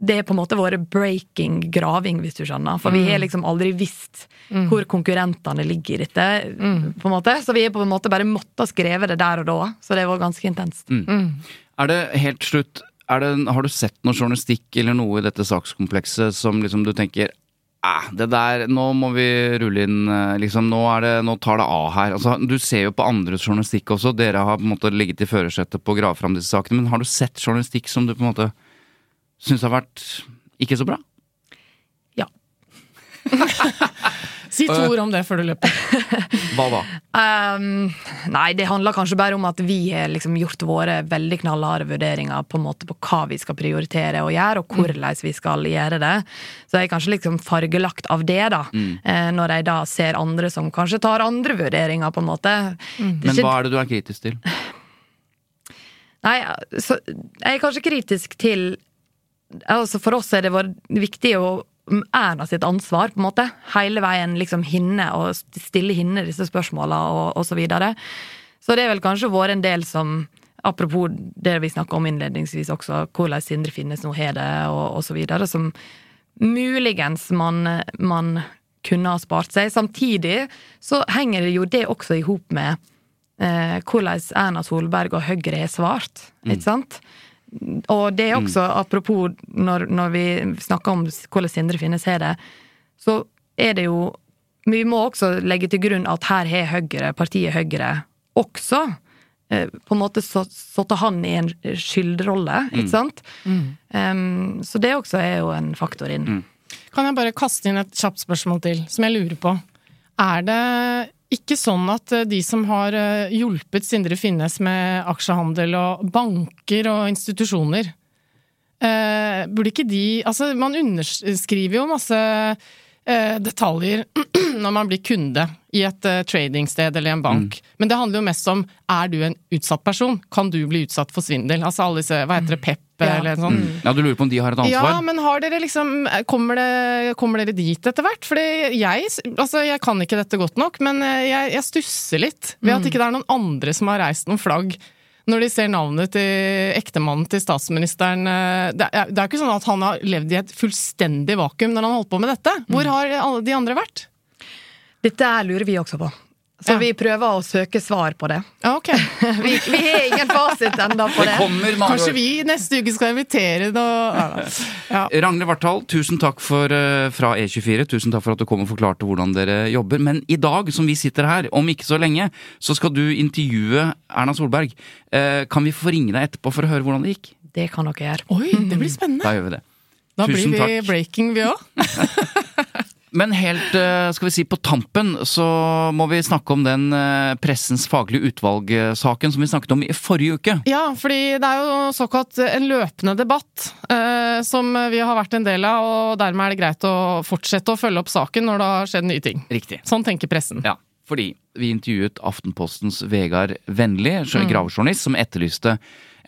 det har på en måte vært breaking graving, hvis du skjønner. For vi har liksom aldri visst hvor konkurrentene ligger i dette. på en måte. Så vi har på en måte bare måttet skrive det der og da. Så det var ganske intenst. Er det helt slutt er det, Har du sett noe journalistikk eller noe i dette sakskomplekset som liksom du tenker eh, det der, nå må vi rulle inn eh, liksom, nå, er det, nå tar det av her. Altså, du ser jo på andres journalistikk også. Dere har på en måte ligget i førersetet på å grave fram disse sakene. Men har du sett journalistikk som du på en måte syns har vært ikke så bra? Ja. [LAUGHS] Si to ord om det før du løper. [LAUGHS] Hva da? Um, nei, det handler kanskje bare om at vi har liksom gjort våre veldig knallharde vurderinger på en måte på hva vi skal prioritere å gjøre, og hvordan vi skal gjøre det. Så jeg er kanskje liksom fargelagt av det, da. Mm. Når jeg da ser andre som kanskje tar andre vurderinger, på en måte. Er Men ikke- hva er det du er kritisk til? Nei, så jeg er kanskje kritisk til altså For oss er det vært viktig å Erna sitt ansvar, på en måte. Hele veien liksom hinne og stille hinne disse spørsmåla og, og så videre. Så det er vel kanskje vært en del som Apropos det vi snakka om innledningsvis også, hvordan Sindre Finnes nå har det, og, og så videre, som muligens man, man kunne ha spart seg. Samtidig så henger det jo det også i hop med eh, hvordan Erna Solberg og Høyre har svart, ikke sant? Og det er også, apropos når, når vi snakker om hvordan Sindre Finnes har det, så er det jo Vi må også legge til grunn at her har Høyre, partiet Høyre, også eh, på en måte så- satt han i en skyldrolle, ikke sant? Um, så det også er jo en faktor inn. Kan jeg bare kaste inn et kjapt spørsmål til, som jeg lurer på. Er det ikke sånn at eh, de som har eh, hjulpet Sindre Finnes med aksjehandel og banker og institusjoner, eh, burde ikke de Altså, man underskriver jo masse detaljer [CLEARS THROAT] når man blir kunde i et eh, tradingsted eller en bank. Men det handler jo mest om er du en utsatt person? Kan du bli utsatt for svindel? Altså alle disse, hva heter det, PEP Ja. eller sånn. Mm. Ja, Du lurer på om de har et ansvar? Ja, men har dere liksom Kommer, det, kommer dere dit etter hvert? Fordi jeg Altså, jeg kan ikke dette godt nok, men eh, jeg, jeg stusser litt ved at ikke det er noen andre som har reist noen flagg. Når de ser navnet til ektemannen til statsministeren eh, Det er, det er ikke sånn at han har levd i et fullstendig vakuum når han har holdt på med dette. Hvor har alle de andre vært? Dette lurer vi også på. Så Ja. vi prøver å søke svar på det. Ja, ok. [LAUGHS] Vi, vi har ingen fasit ennå på det. kommer med Kanskje vi neste uke skal invitere noe ja. Ragnhild Vartdal, tusen takk for, eh, fra E24. Tusen takk for at du kom og forklarte hvordan dere jobber. Men i dag, som vi sitter her, om ikke så lenge, så skal du intervjue Erna Solberg. Eh, kan vi få ringe deg etterpå for å høre hvordan det gikk? Det kan dere gjøre. Oi, det blir spennende! Da gjør vi det. Da Tusen blir vi takk. breaking, vi òg. [LAUGHS] Men helt eh, skal vi si på tampen så må vi snakke om den eh, Pressens faglige utvalg-saken som vi snakket om i forrige uke. Ja, fordi det er jo såkalt en løpende debatt eh, som vi har vært en del av, og dermed er det greit å fortsette å følge opp saken når det har skjedd nye ting. Riktig. Sånn tenker pressen. Ja, fordi vi intervjuet Aftenpostens Vegard Vennli, Mm. gravejournalist, som etterlyste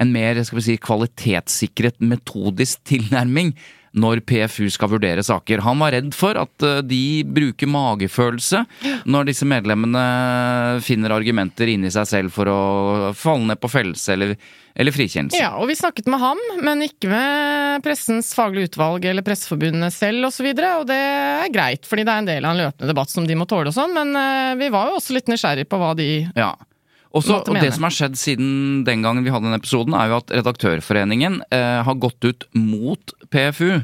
en mer skal vi si, kvalitetssikret metodisk tilnærming når PFU skal vurdere saker. Han var redd for at eh, de bruker magefølelse når disse medlemmene finner argumenter inni seg selv for å falle ned på fellelse eller, eller frikjennelse. Ja, og vi snakket med ham, men ikke med Pressens faglige utvalg eller Presseforbundet selv osv., og, så og det er greit, fordi det er en del av en løpende debatt som de må tåle og sånn, men eh, vi var jo også litt nysgjerrig på hva de Ja. Også, og det som har skjedd siden den gangen vi hadde den episoden, er jo at Redaktørforeningen eh, har gått ut mot PFU.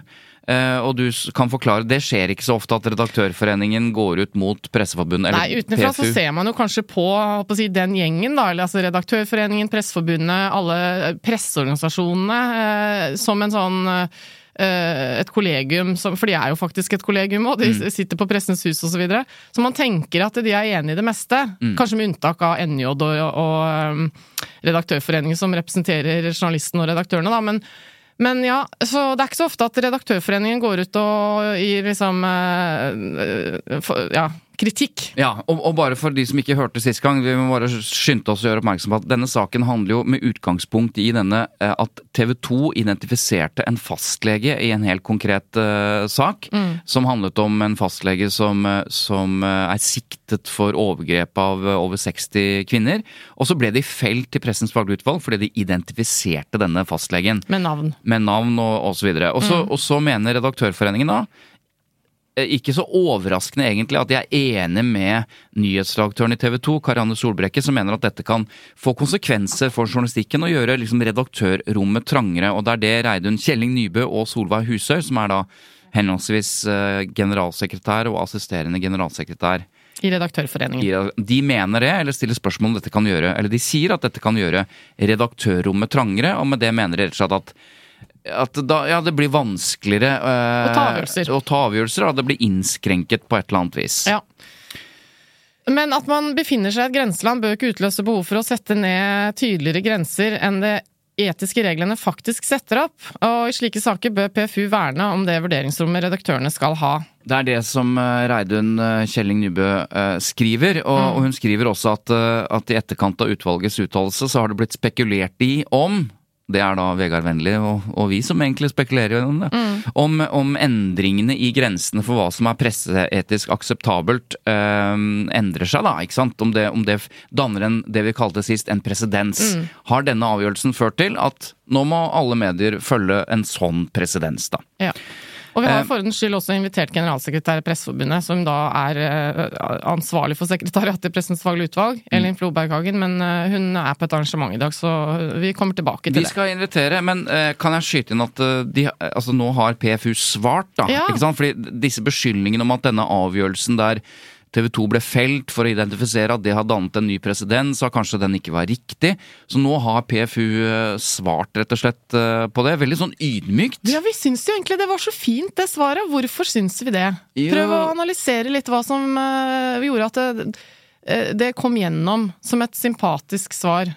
Eh, og du kan forklare, Det skjer ikke så ofte at Redaktørforeningen går ut mot Presseforbundet eller Nei, utenfra så ser man jo kanskje på, på si, den gjengen, da, eller altså Redaktørforeningen, Presseforbundet, alle presseorganisasjonene, eh, som en sånn eh, et kollegium, for de er jo faktisk et kollegium og de Mm. sitter på Pressens hus osv. Så, videre. så man tenker at de er enige i det meste, Mm. kanskje med unntak av NJ og, og um, Redaktørforeningen som representerer journalisten og redaktørene, da. men men ja, så det er ikke så ofte at Redaktørforeningen går ut og gir liksom eh, eh, ja, kritikk. Ja, og, og bare for de som ikke hørte sist gang, vi må bare skynde oss å gjøre oppmerksom på at denne saken handler jo med utgangspunkt i denne eh, at TV 2 identifiserte en fastlege i en helt konkret uh, sak, som handlet om en fastlege som, eh, som er siktet for overgrep av over 60 kvinner. Og så ble de felt til Pressens faglige utvalg fordi de identifiserte denne fastlegen Med navn. med navn og osv. Og, så- og så mener Redaktørforeningen da ikke så overraskende egentlig at de er enig med nyhetsredaktøren i TV 2, Karianne Solbrekke, som mener at dette kan få konsekvenser for journalistikken og gjøre liksom redaktørrommet trangere. Og det er det Reidun Kjelling Nybø og Solveig Husøy, som er da henholdsvis eh, generalsekretær og assisterende generalsekretær. I Redaktørforeningen. De mener det, eller stiller spørsmål om dette kan gjøre Eller de sier at dette kan gjøre redaktørrommet trangere, og med det mener de rett og slett at at da, ja, det blir vanskeligere eh, Å ta avgjørelser. Å ta avgjørelser, og det blir innskrenket på et eller annet vis. Ja. Men at man befinner seg i et grenseland bør ikke utløse behov for å sette ned tydeligere grenser enn det etiske reglene faktisk setter opp. Og i slike saker bør PFU verne om det vurderingsrommet redaktørene skal ha. Det er det som eh, Reidun eh, Kjelling Nybø eh, skriver, og, Mm. og hun skriver også at, at i etterkant av utvalgets uttalelse så har det blitt spekulert i om det er da Vegard Vennli og, og vi som egentlig spekulerer om det. Om, om endringene i grensene for hva som er presseetisk akseptabelt, eh, endrer seg, da. ikke sant? Om det, om det danner en, det vi kalte sist, en presedens. Har denne avgjørelsen ført til at nå må alle medier følge en sånn presedens, da? Ja. Og vi har Eh. for ordens skyld også invitert generalsekretær i Presseforbundet, som da er eh, ansvarlig for sekretariatet i Pressens faglige utvalg, Mm. Elin Floberghagen, men eh, hun er på et arrangement i dag, så vi kommer tilbake til Vi det. skal invitere, men kan jeg skyte inn at de, altså, nå har PFU svart, da? Ja. Ikke sant? Fordi disse beskyldningene om at denne avgjørelsen der TV 2 ble felt for å identifisere at det har dannet en ny presedens, og kanskje den ikke var riktig. Så nå har PFU eh, svart rett og slett eh, på det. Veldig sånn ydmykt. Ja, vi syns jo egentlig det var så fint, det svaret. Hvorfor syns vi det? Ja. Prøv å analysere litt hva som eh, gjorde at det, det kom gjennom som et sympatisk svar.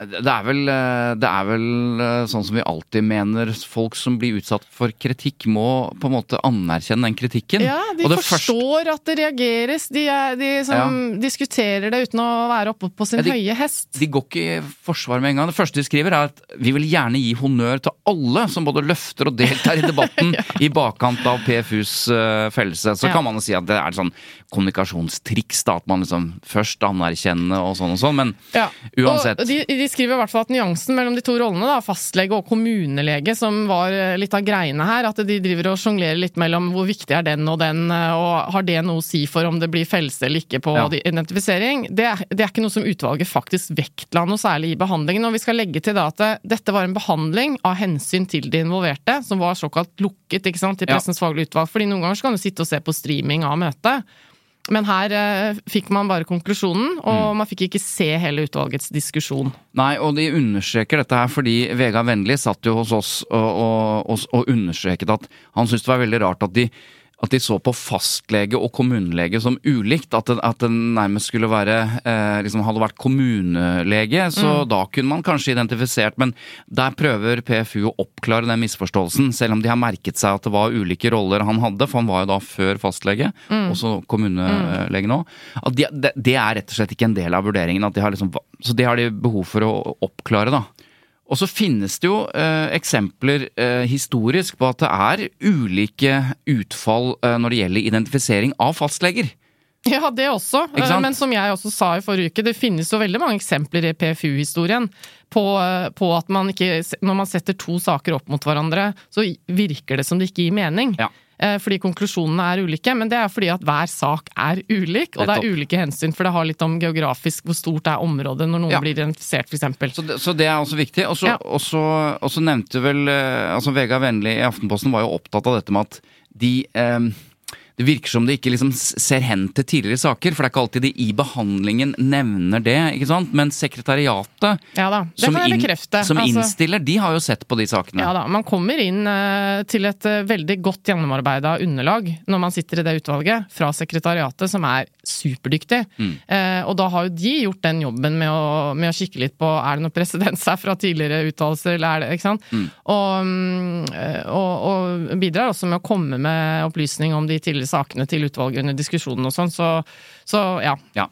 Det er vel, eh, det er vel eh, sånn som vi alltid mener. Folk som blir utsatt for kritikk, må på en måte anerkjenne den kritikken. Ja, de Og det første- forstår at det reageres. De, er, de som diskuterer det uten å være oppe på sin Ja, de- høye hest. De går ikke i forsvar med en gang. Det første de skriver er at vi vil gjerne gi honnør til alle som både løfter og deltar i debatten [LAUGHS] i bakkant av PFUs uh, fellelse. Så Ja. kan man jo si at det er et sånn kommunikasjonstriks, da, at man liksom først anerkjenner og sånn og sånn, men Ja. uansett. Og de, de skriver i hvert fall at nyansen mellom de to rollene, da, fastlege og kommunelege, som var eh, litt av greiene her, at de driver og sjonglerer litt mellom hvor viktig er den og den, eh, og har det noe å si for om det blir fellelse eller ikke på Ja. identifisering? Det er, det er ikke noe som utvalget faktisk vektla noe særlig i behandlingen. Og vi skal legge til da at dette var en behandling av hensyn til de involverte, som var såkalt lukket ikke sant, Ja. Pressens faglige utvalg. Fordi noen ganger så kan du sitte og se på streaming av møtet. Men her eh, fikk man bare konklusjonen, Mm. og man fikk ikke se hele utvalgets diskusjon. Nei, og de understreker dette her fordi Vegard Vennli satt jo hos oss og, og, og, og understreket at han syntes det var veldig rart at de at de så på fastlege og kommunelege som ulikt. At det, at det nærmest skulle være eh, liksom Hadde vært kommunelege, så da kunne man kanskje identifisert. Men der prøver PFU å oppklare den misforståelsen, selv om de har merket seg at det var ulike roller han hadde. For han var jo da før fastlege, også kommunelege nå. At de, det, det er rett og slett ikke en del av vurderingen. At de har liksom, så det har de behov for å oppklare, da. Og så finnes det jo eh, eksempler eh, historisk på at det er ulike utfall eh, når det gjelder identifisering av fastleger. Ja, det også. Men som jeg også sa i forrige uke, det finnes jo veldig mange eksempler i PFU-historien på, på at man ikke Når man setter to saker opp mot hverandre, så virker det som det ikke gir mening. Ja. Eh, Fordi konklusjonene er ulike, men det er fordi at hver sak er ulik, og det er ulike hensyn, for det har litt om geografisk hvor stort er området når noen Ja. blir identifisert, f.eks. Så det, så det er også viktig. Og så Ja. nevnte vel eh, altså Vegard Vennli i Aftenposten var jo opptatt av dette med at de eh, det virker som det ikke liksom ser hen til tidligere saker, for det er ikke alltid de i behandlingen nevner det. ikke sant? Men sekretariatet, Ja da, det som, inn- som Altså- innstiller, de har jo sett på de sakene. Ja da, man kommer inn uh, til et uh, veldig godt gjennomarbeida underlag når man sitter i det utvalget, fra sekretariatet, som er superdyktig. Mm. Uh, og da har jo de gjort den jobben med å, med å kikke litt på er det noe presedens her fra tidligere uttalelser, eller er det ikke sant? Mm. Og, mm, og, og bidrar også med å komme med opplysning om de tidligere sakene til utvalget under diskusjonen og sånn, så, så ja. Ja.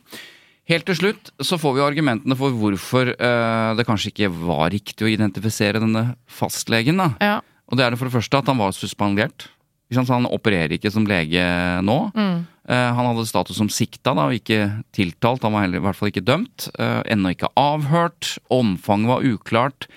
Helt til slutt så får vi argumentene for hvorfor eh, det kanskje ikke var riktig å identifisere denne fastlegen. da. ja. Og det er det for det første at han var suspendert. Så han opererer ikke som lege nå. Mm. Eh, han hadde status som sikta da, og ikke tiltalt. Han var heller i hvert fall ikke dømt. Eh, Ennå ikke avhørt. Omfanget var uklart.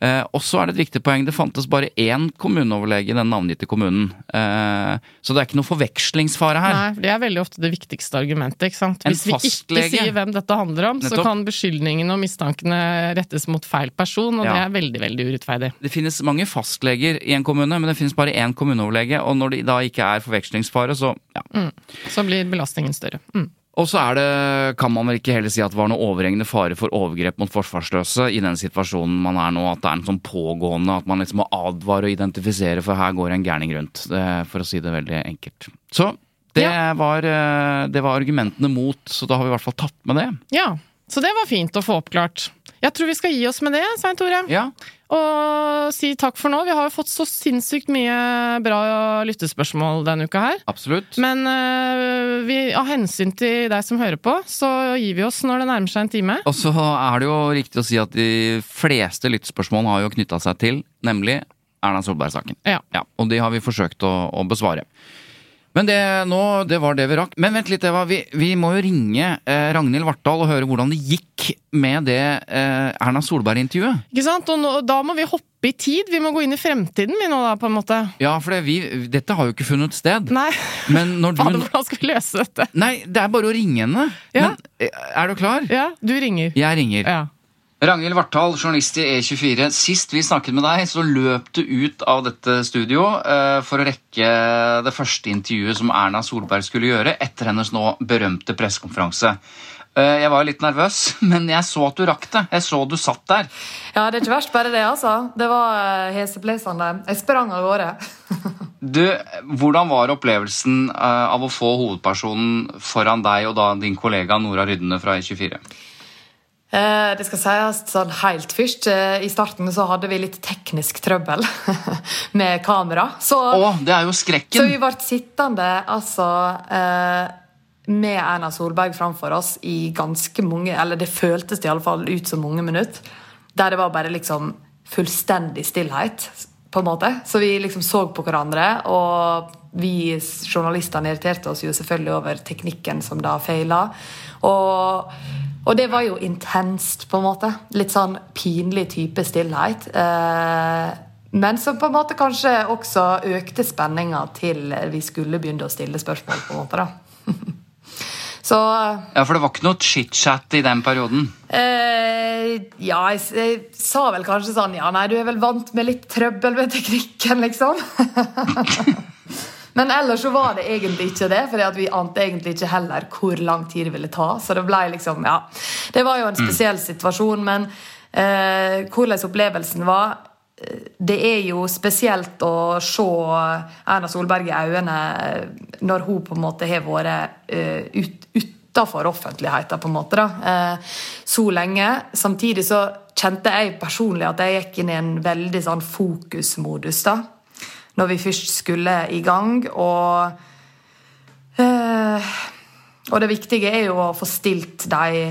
Eh, og så er det et viktig poeng, det fantes bare én kommuneoverlege i den navngitte kommunen. Eh, så det er ikke noe forvekslingsfare her. Nei, det er veldig ofte det viktigste argumentet. ikke sant? Hvis vi ikke sier hvem dette handler om, så kan beskyldningene og mistankene rettes mot feil person, og Ja. det er veldig, veldig urettferdig. Det finnes mange fastleger i en kommune, men det finnes bare én kommuneoverlege. Og når det da ikke er forvekslingsfare, så ja. Så blir belastningen større. Mm. Og så er det, kan man vel ikke heller si at det var noe overhengende fare for overgrep mot forsvarsløse i den situasjonen man er nå, at det er en sånn pågående, at man liksom må advare og identifisere, for her går en gærning rundt. For å si det veldig enkelt. Så det, Ja. var, eh, det var argumentene mot, så da har vi i hvert fall tatt med det. Ja, så det var fint å få oppklart. Jeg tror vi skal gi oss med det, Svein Tore. Ja, Og si takk for nå. Vi har jo fått så sinnssykt mye bra lyttespørsmål denne uka her. absolutt. Men uh, vi, av hensyn til deg som hører på, så gir vi oss når det nærmer seg en time. Og så er det jo riktig å si at de fleste lyttespørsmålene har jo knytta seg til, nemlig Erna Solberg-saken. Ja. og de har vi forsøkt å, å besvare. Men det, nå, det var det vi rakk. Men vent litt, Eva. Vi, vi må jo ringe eh, Ragnhild Vartdal og høre hvordan det gikk med det eh, Erna Solberg-intervjuet. Ikke sant? Og nå, da må vi hoppe i tid. Vi må gå inn i fremtiden, vi nå, da, på en måte. Ja, for det, vi, dette har jo ikke funnet sted. Nei, Men når du [LAUGHS] hvordan skal vi løse dette? Nei, det er bare å ringe henne. Ja. Men eh, er du klar? Ja, du ringer. Jeg ringer. Ja. Ragnhild Vartdal, journalist i E24. Sist vi snakket med deg, så løp du ut av dette studio eh, for å rekke det første intervjuet som Erna Solberg skulle gjøre etter hennes nå berømte pressekonferanse. Eh, jeg var litt nervøs, [LAUGHS] men jeg så at du rakk det. Jeg så du satt der. Ja, det er ikke verst bare det, altså. Det var eh, heseblesende. Jeg sprang av gårde. [LAUGHS] Du, Hvordan var opplevelsen av å få hovedpersonen foran deg og da din kollega Nora Rydne fra E24? Eh, Det skal sies sånn helt først. eh, I starten så hadde vi litt teknisk trøbbel [LAUGHS] med kamera. Så, Å, det er jo skrekken! så vi ble sittende altså eh, med Erna Solberg framfor oss i ganske mange Eller det føltes i alle fall ut som mange minutter. Der det var bare liksom fullstendig stillhet, på en måte. Så vi liksom så på hverandre, og vi journalistene irriterte oss jo selvfølgelig over teknikken som da feila. Og, og det var jo intenst, på en måte. Litt sånn pinlig type stillhet. Eh, men som på en måte kanskje også økte spenninga til vi skulle begynne å stille spørsmål, på en måte. da. [LAUGHS] Så Ja, For det var ikke noe chit-chat i den perioden? eh, Ja, jeg, jeg sa vel kanskje sånn Ja, nei, du er vel vant med litt trøbbel med teknikken, liksom. [LAUGHS] Men ellers så var det egentlig ikke det, for vi ante egentlig ikke heller hvor lang tid det ville ta. Så det ble liksom, ja Det var jo en spesiell situasjon, men eh, hvordan opplevelsen var eh, det er jo spesielt å se Erna Solberg i øynene når hun på en måte har vært eh, ut, utafor offentligheten, på en måte, da, eh, så lenge. Samtidig så kjente jeg personlig at jeg gikk inn i en veldig sånn fokusmodus. da, Når vi først skulle i gang. Og eh, Og det viktige er jo å få stilt de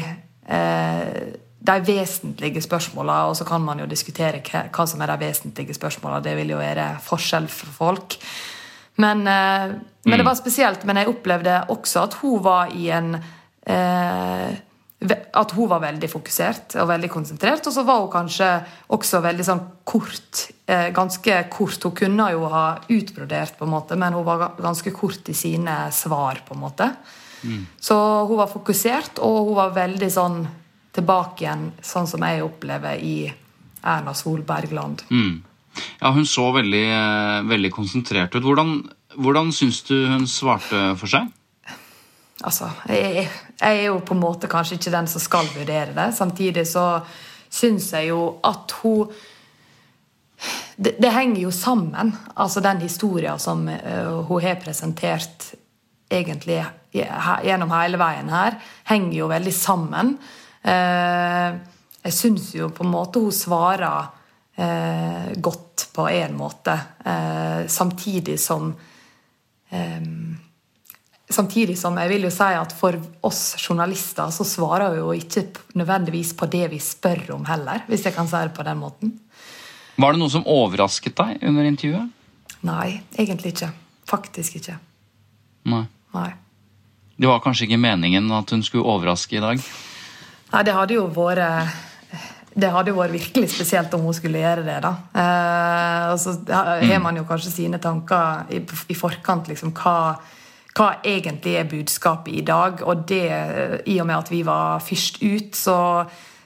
eh, de vesentlige spørsmåla, og så kan man jo diskutere hva, hva som er de vesentlige spørsmåla. Det vil jo være forskjell for folk. Men, eh, men det var spesielt. Men jeg opplevde også at hun var i en eh, At hun var veldig fokusert og veldig konsentrert. Og så var hun kanskje også veldig sånn kort. Eh, ganske kort. Hun kunne jo ha utbrodert, på en måte, men hun var ganske kort i sine svar. på en måte. Så hun var fokusert, og hun var veldig sånn tilbake igjen, sånn som jeg opplever i Erna Solberg-land. Ja, hun så veldig, eh, veldig konsentrert ut. Hvordan, hvordan syns du hun svarte for seg? Altså, jeg, jeg er jo på en måte kanskje ikke den som skal vurdere det. Samtidig så syns jeg jo at hun det, det henger jo sammen. Altså den historien som eh, hun har presentert egentlig gjennom hele veien her, henger jo veldig sammen. Eh, jeg syns jo på en måte hun svarer eh, godt på én måte, samtidig som Samtidig som jeg vil jo si at for oss journalister så svarer vi jo ikke nødvendigvis på det vi spør om heller, hvis jeg kan si det på den måten. Var det noe som overrasket deg under intervjuet? Nei, egentlig ikke. Faktisk ikke. Nei. Nei. Det var kanskje ikke meningen at hun skulle overraske i dag? Nei, det hadde jo vært det hadde jo vært virkelig spesielt om hun skulle gjøre det. da. Eh, og så har man jo kanskje sine tanker i, i forkant. liksom, hva, hva egentlig er budskapet i dag? Og det, i og med at vi var først ut, så,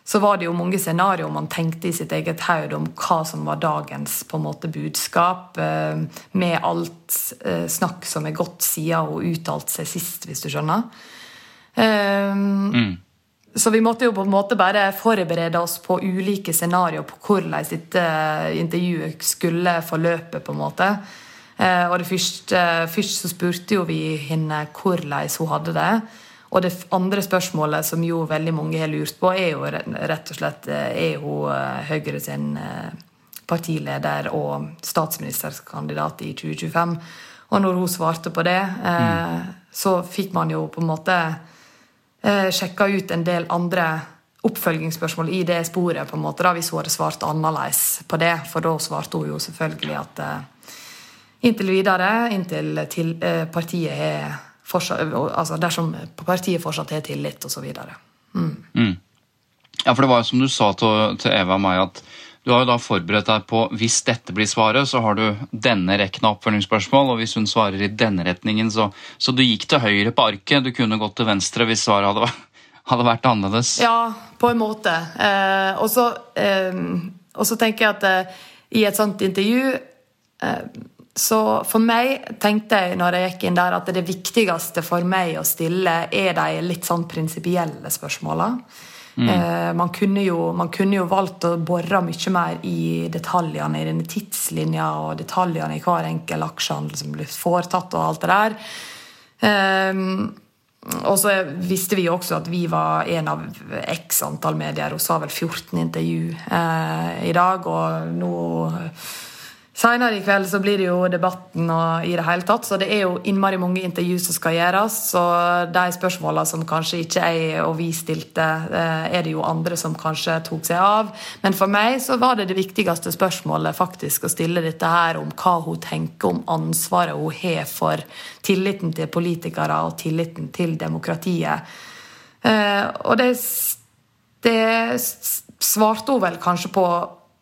så var det jo mange scenarioer man tenkte i sitt eget hode om hva som var dagens på en måte budskap, eh, med alt eh, snakk som er gått siden hun uttalte seg sist, hvis du skjønner. Um, Mm. Så vi måtte jo på en måte bare forberede oss på ulike scenarioer på hvordan dette intervjuet skulle forløpe. på en måte. Eh, og det første, Først så spurte jo vi henne hvordan hun hadde det. Og det andre spørsmålet som jo veldig mange har lurt på, er jo rett og slett eh, er hun eh, Høyre sin eh, partileder og statsministerkandidat i 2025. Og når hun svarte på det, eh, så fikk man jo på en måte eh, sjekka ut en del andre oppfølgingsspørsmål i det sporet, på en måte da, hvis hun hadde svart annerledes på det. For da svarte hun jo selvfølgelig at eh, inntil videre, inntil til, eh, partiet har fortsatt, altså dersom partiet fortsatt har tillit, osv. Ja, for det var jo som du sa til, til Eva og meg, at du har jo da forberedt deg på hvis dette blir svaret, så har du denne rekken av oppfølgingsspørsmål, og hvis hun svarer i denne retningen, så Så du gikk til høyre på arket, du kunne gått til venstre hvis svaret hadde, [LAUGHS] hadde vært annerledes. Ja, på en måte. Eh, og, så, eh, tenker jeg at eh, i et sånt intervju eh, Så for meg tenkte jeg når jeg gikk inn der, at det viktigste for meg å stille er de litt sånn prinsipielle spørsmåla. Eh, man, kunne jo, man kunne jo valgt å bore mye mer i detaljene i denne tidslinja og detaljene i hver enkel aksjehandel som ble foretatt, og alt det der. Ehm, og så visste vi også at vi var en av x antall medier. Hun sa vel 14 intervju eh, i dag, og nå Seinere i kveld så blir det jo debatten og i det hele tatt, så det er jo innmari mange intervju som skal gjøres. Så de spørsmåla som kanskje ikke jeg og vi stilte, eh, er det jo andre som kanskje tok seg av. Men for meg så var det det viktigste spørsmålet faktisk å stille dette her om hva hun tenker om ansvaret hun har for tilliten til politikere og tilliten til demokratiet. Eh, og det, det svarte hun vel kanskje på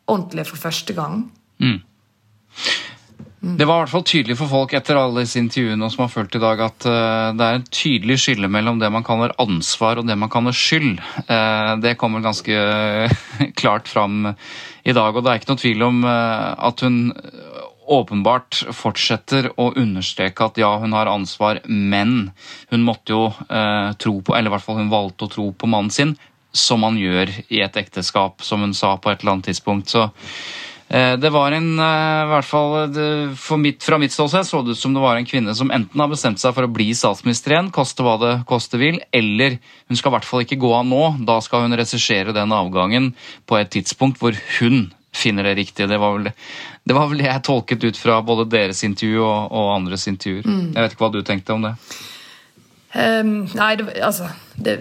ordentlig for første gang. Det var i hvert fall tydelig for folk etter alle disse intervjuene som har følt i dag, at eh, det er en tydelig skille mellom det man kaller ansvar og det man kaller skyld. Eh, det kommer ganske [LAUGHS] klart fram i dag, og det er ikke noe tvil om eh, at hun åpenbart fortsetter å understreke at ja, hun har ansvar, men hun måtte jo eh, tro på, eller i hvert fall hun valgte å tro på mannen sin, som man gjør i et ekteskap, som hun sa på et eller annet tidspunkt. Så Eh, Det var en, eh, i hvert fall for mitt, Fra mitt ståsted så det ut som det var en kvinne som enten har bestemt seg for å bli statsminister igjen, koste hva det koste vil, eller hun skal i hvert fall ikke gå av nå. Da skal hun regissere den avgangen på et tidspunkt hvor hun finner det riktig. Det var vel det, var vel det jeg tolket ut fra både deres intervju og, og andres intervjuer. Jeg vet ikke hva du tenkte om det. Ehm, nei, det, altså det,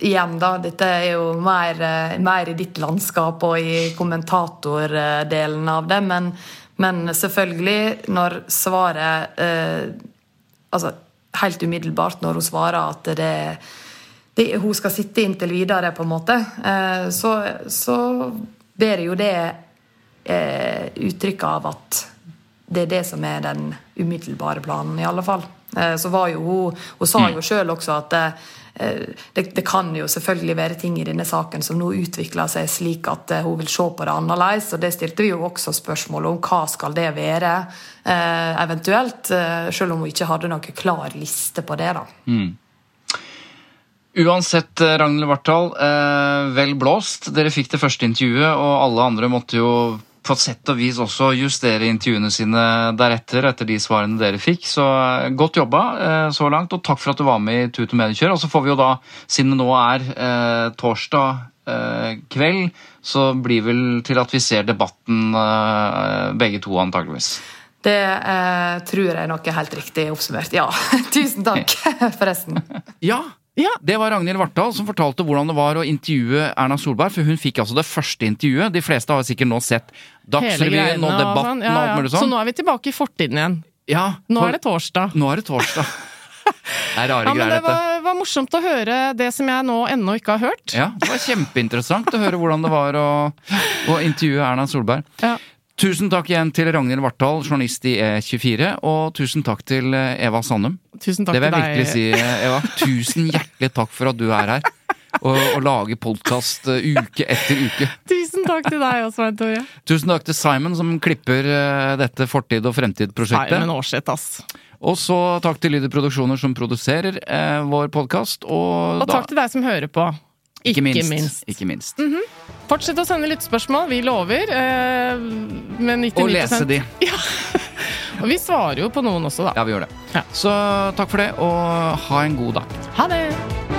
Igjen, da. Dette er jo mer, eh, mer i ditt landskap og i kommentatordelen av det. Men, men selvfølgelig, når svaret uh, Altså helt umiddelbart når hun svarer at det, det, hun skal sitte inntil videre, på en måte, uh, så, så ber jo det uh, uttrykk av at det er det som er den umiddelbare planen, i alle fall. Eh, så var jo hun Hun sa jo sjøl også at eh, det, det kan jo selvfølgelig være ting i denne saken som nå utvikler seg slik at eh, hun vil se på det annerledes. Og det stilte vi jo også spørsmål om hva skal det være, eventuelt. Selv om hun ikke hadde noen klar liste på det. da. Uansett, eh, Ragnhild Warthal, eh, vel blåst. Dere fikk det første intervjuet, og alle andre måtte jo på sett og vis også justere intervjuene sine deretter, etter de svarene dere fikk. Så eh, godt jobba eh, så langt, og takk for at du var med i Tut og Mediekjør. Og så får vi jo da, siden det nå er eh, torsdag eh, kveld, så blir vel til at vi ser debatten eh, begge to, antageligvis. Det eh, tror jeg nok er helt riktig oppsummert. Ja. [LAUGHS] Tusen takk, [LAUGHS] forresten. Ja, det var Ragnhild Vartdal som fortalte hvordan det var å intervjue Erna Solberg. For hun fikk altså det første intervjuet. De fleste har sikkert nå sett Dagsrevyen og debatten sånn. Ja, og alt ja. mulig Så sånn. nå er vi tilbake i fortiden igjen. Ja, Nå er det torsdag. Nå er det torsdag. Det er rare [LAUGHS] Ja, greier, det dette. var, var morsomt å høre det som jeg nå ennå ikke har hørt. Ja, Det var kjempeinteressant å høre hvordan det var å, å intervjue Erna Solberg. Ja. Tusen takk igjen til Ragnhild Vartdal, journalist i E24, og tusen takk til eh, Eva Sandum. Tusen takk til deg. Det vil jeg virkelig si, eh, Eva. Tusen hjertelig takk for at du er her. Og, og lager podkast uke etter uke. Tusen takk til deg også, Svein Tore. Tusen takk til Simon som klipper eh, dette Fortid og fremtid-prosjektet. Simon Aarseth, ass. Og så takk til Lyder Produksjoner som produserer eh, vår podkast. Og, Og takk til deg som hører på. Ikke minst. Ikke minst. Fortsett å sende lyttespørsmål, vi lover. Eh, men 99 Og lese de. [LAUGHS] Og vi svarer jo på noen også, da. Ja, vi gjør det. Ja. Så takk for det, og ha en god dag. Ha det!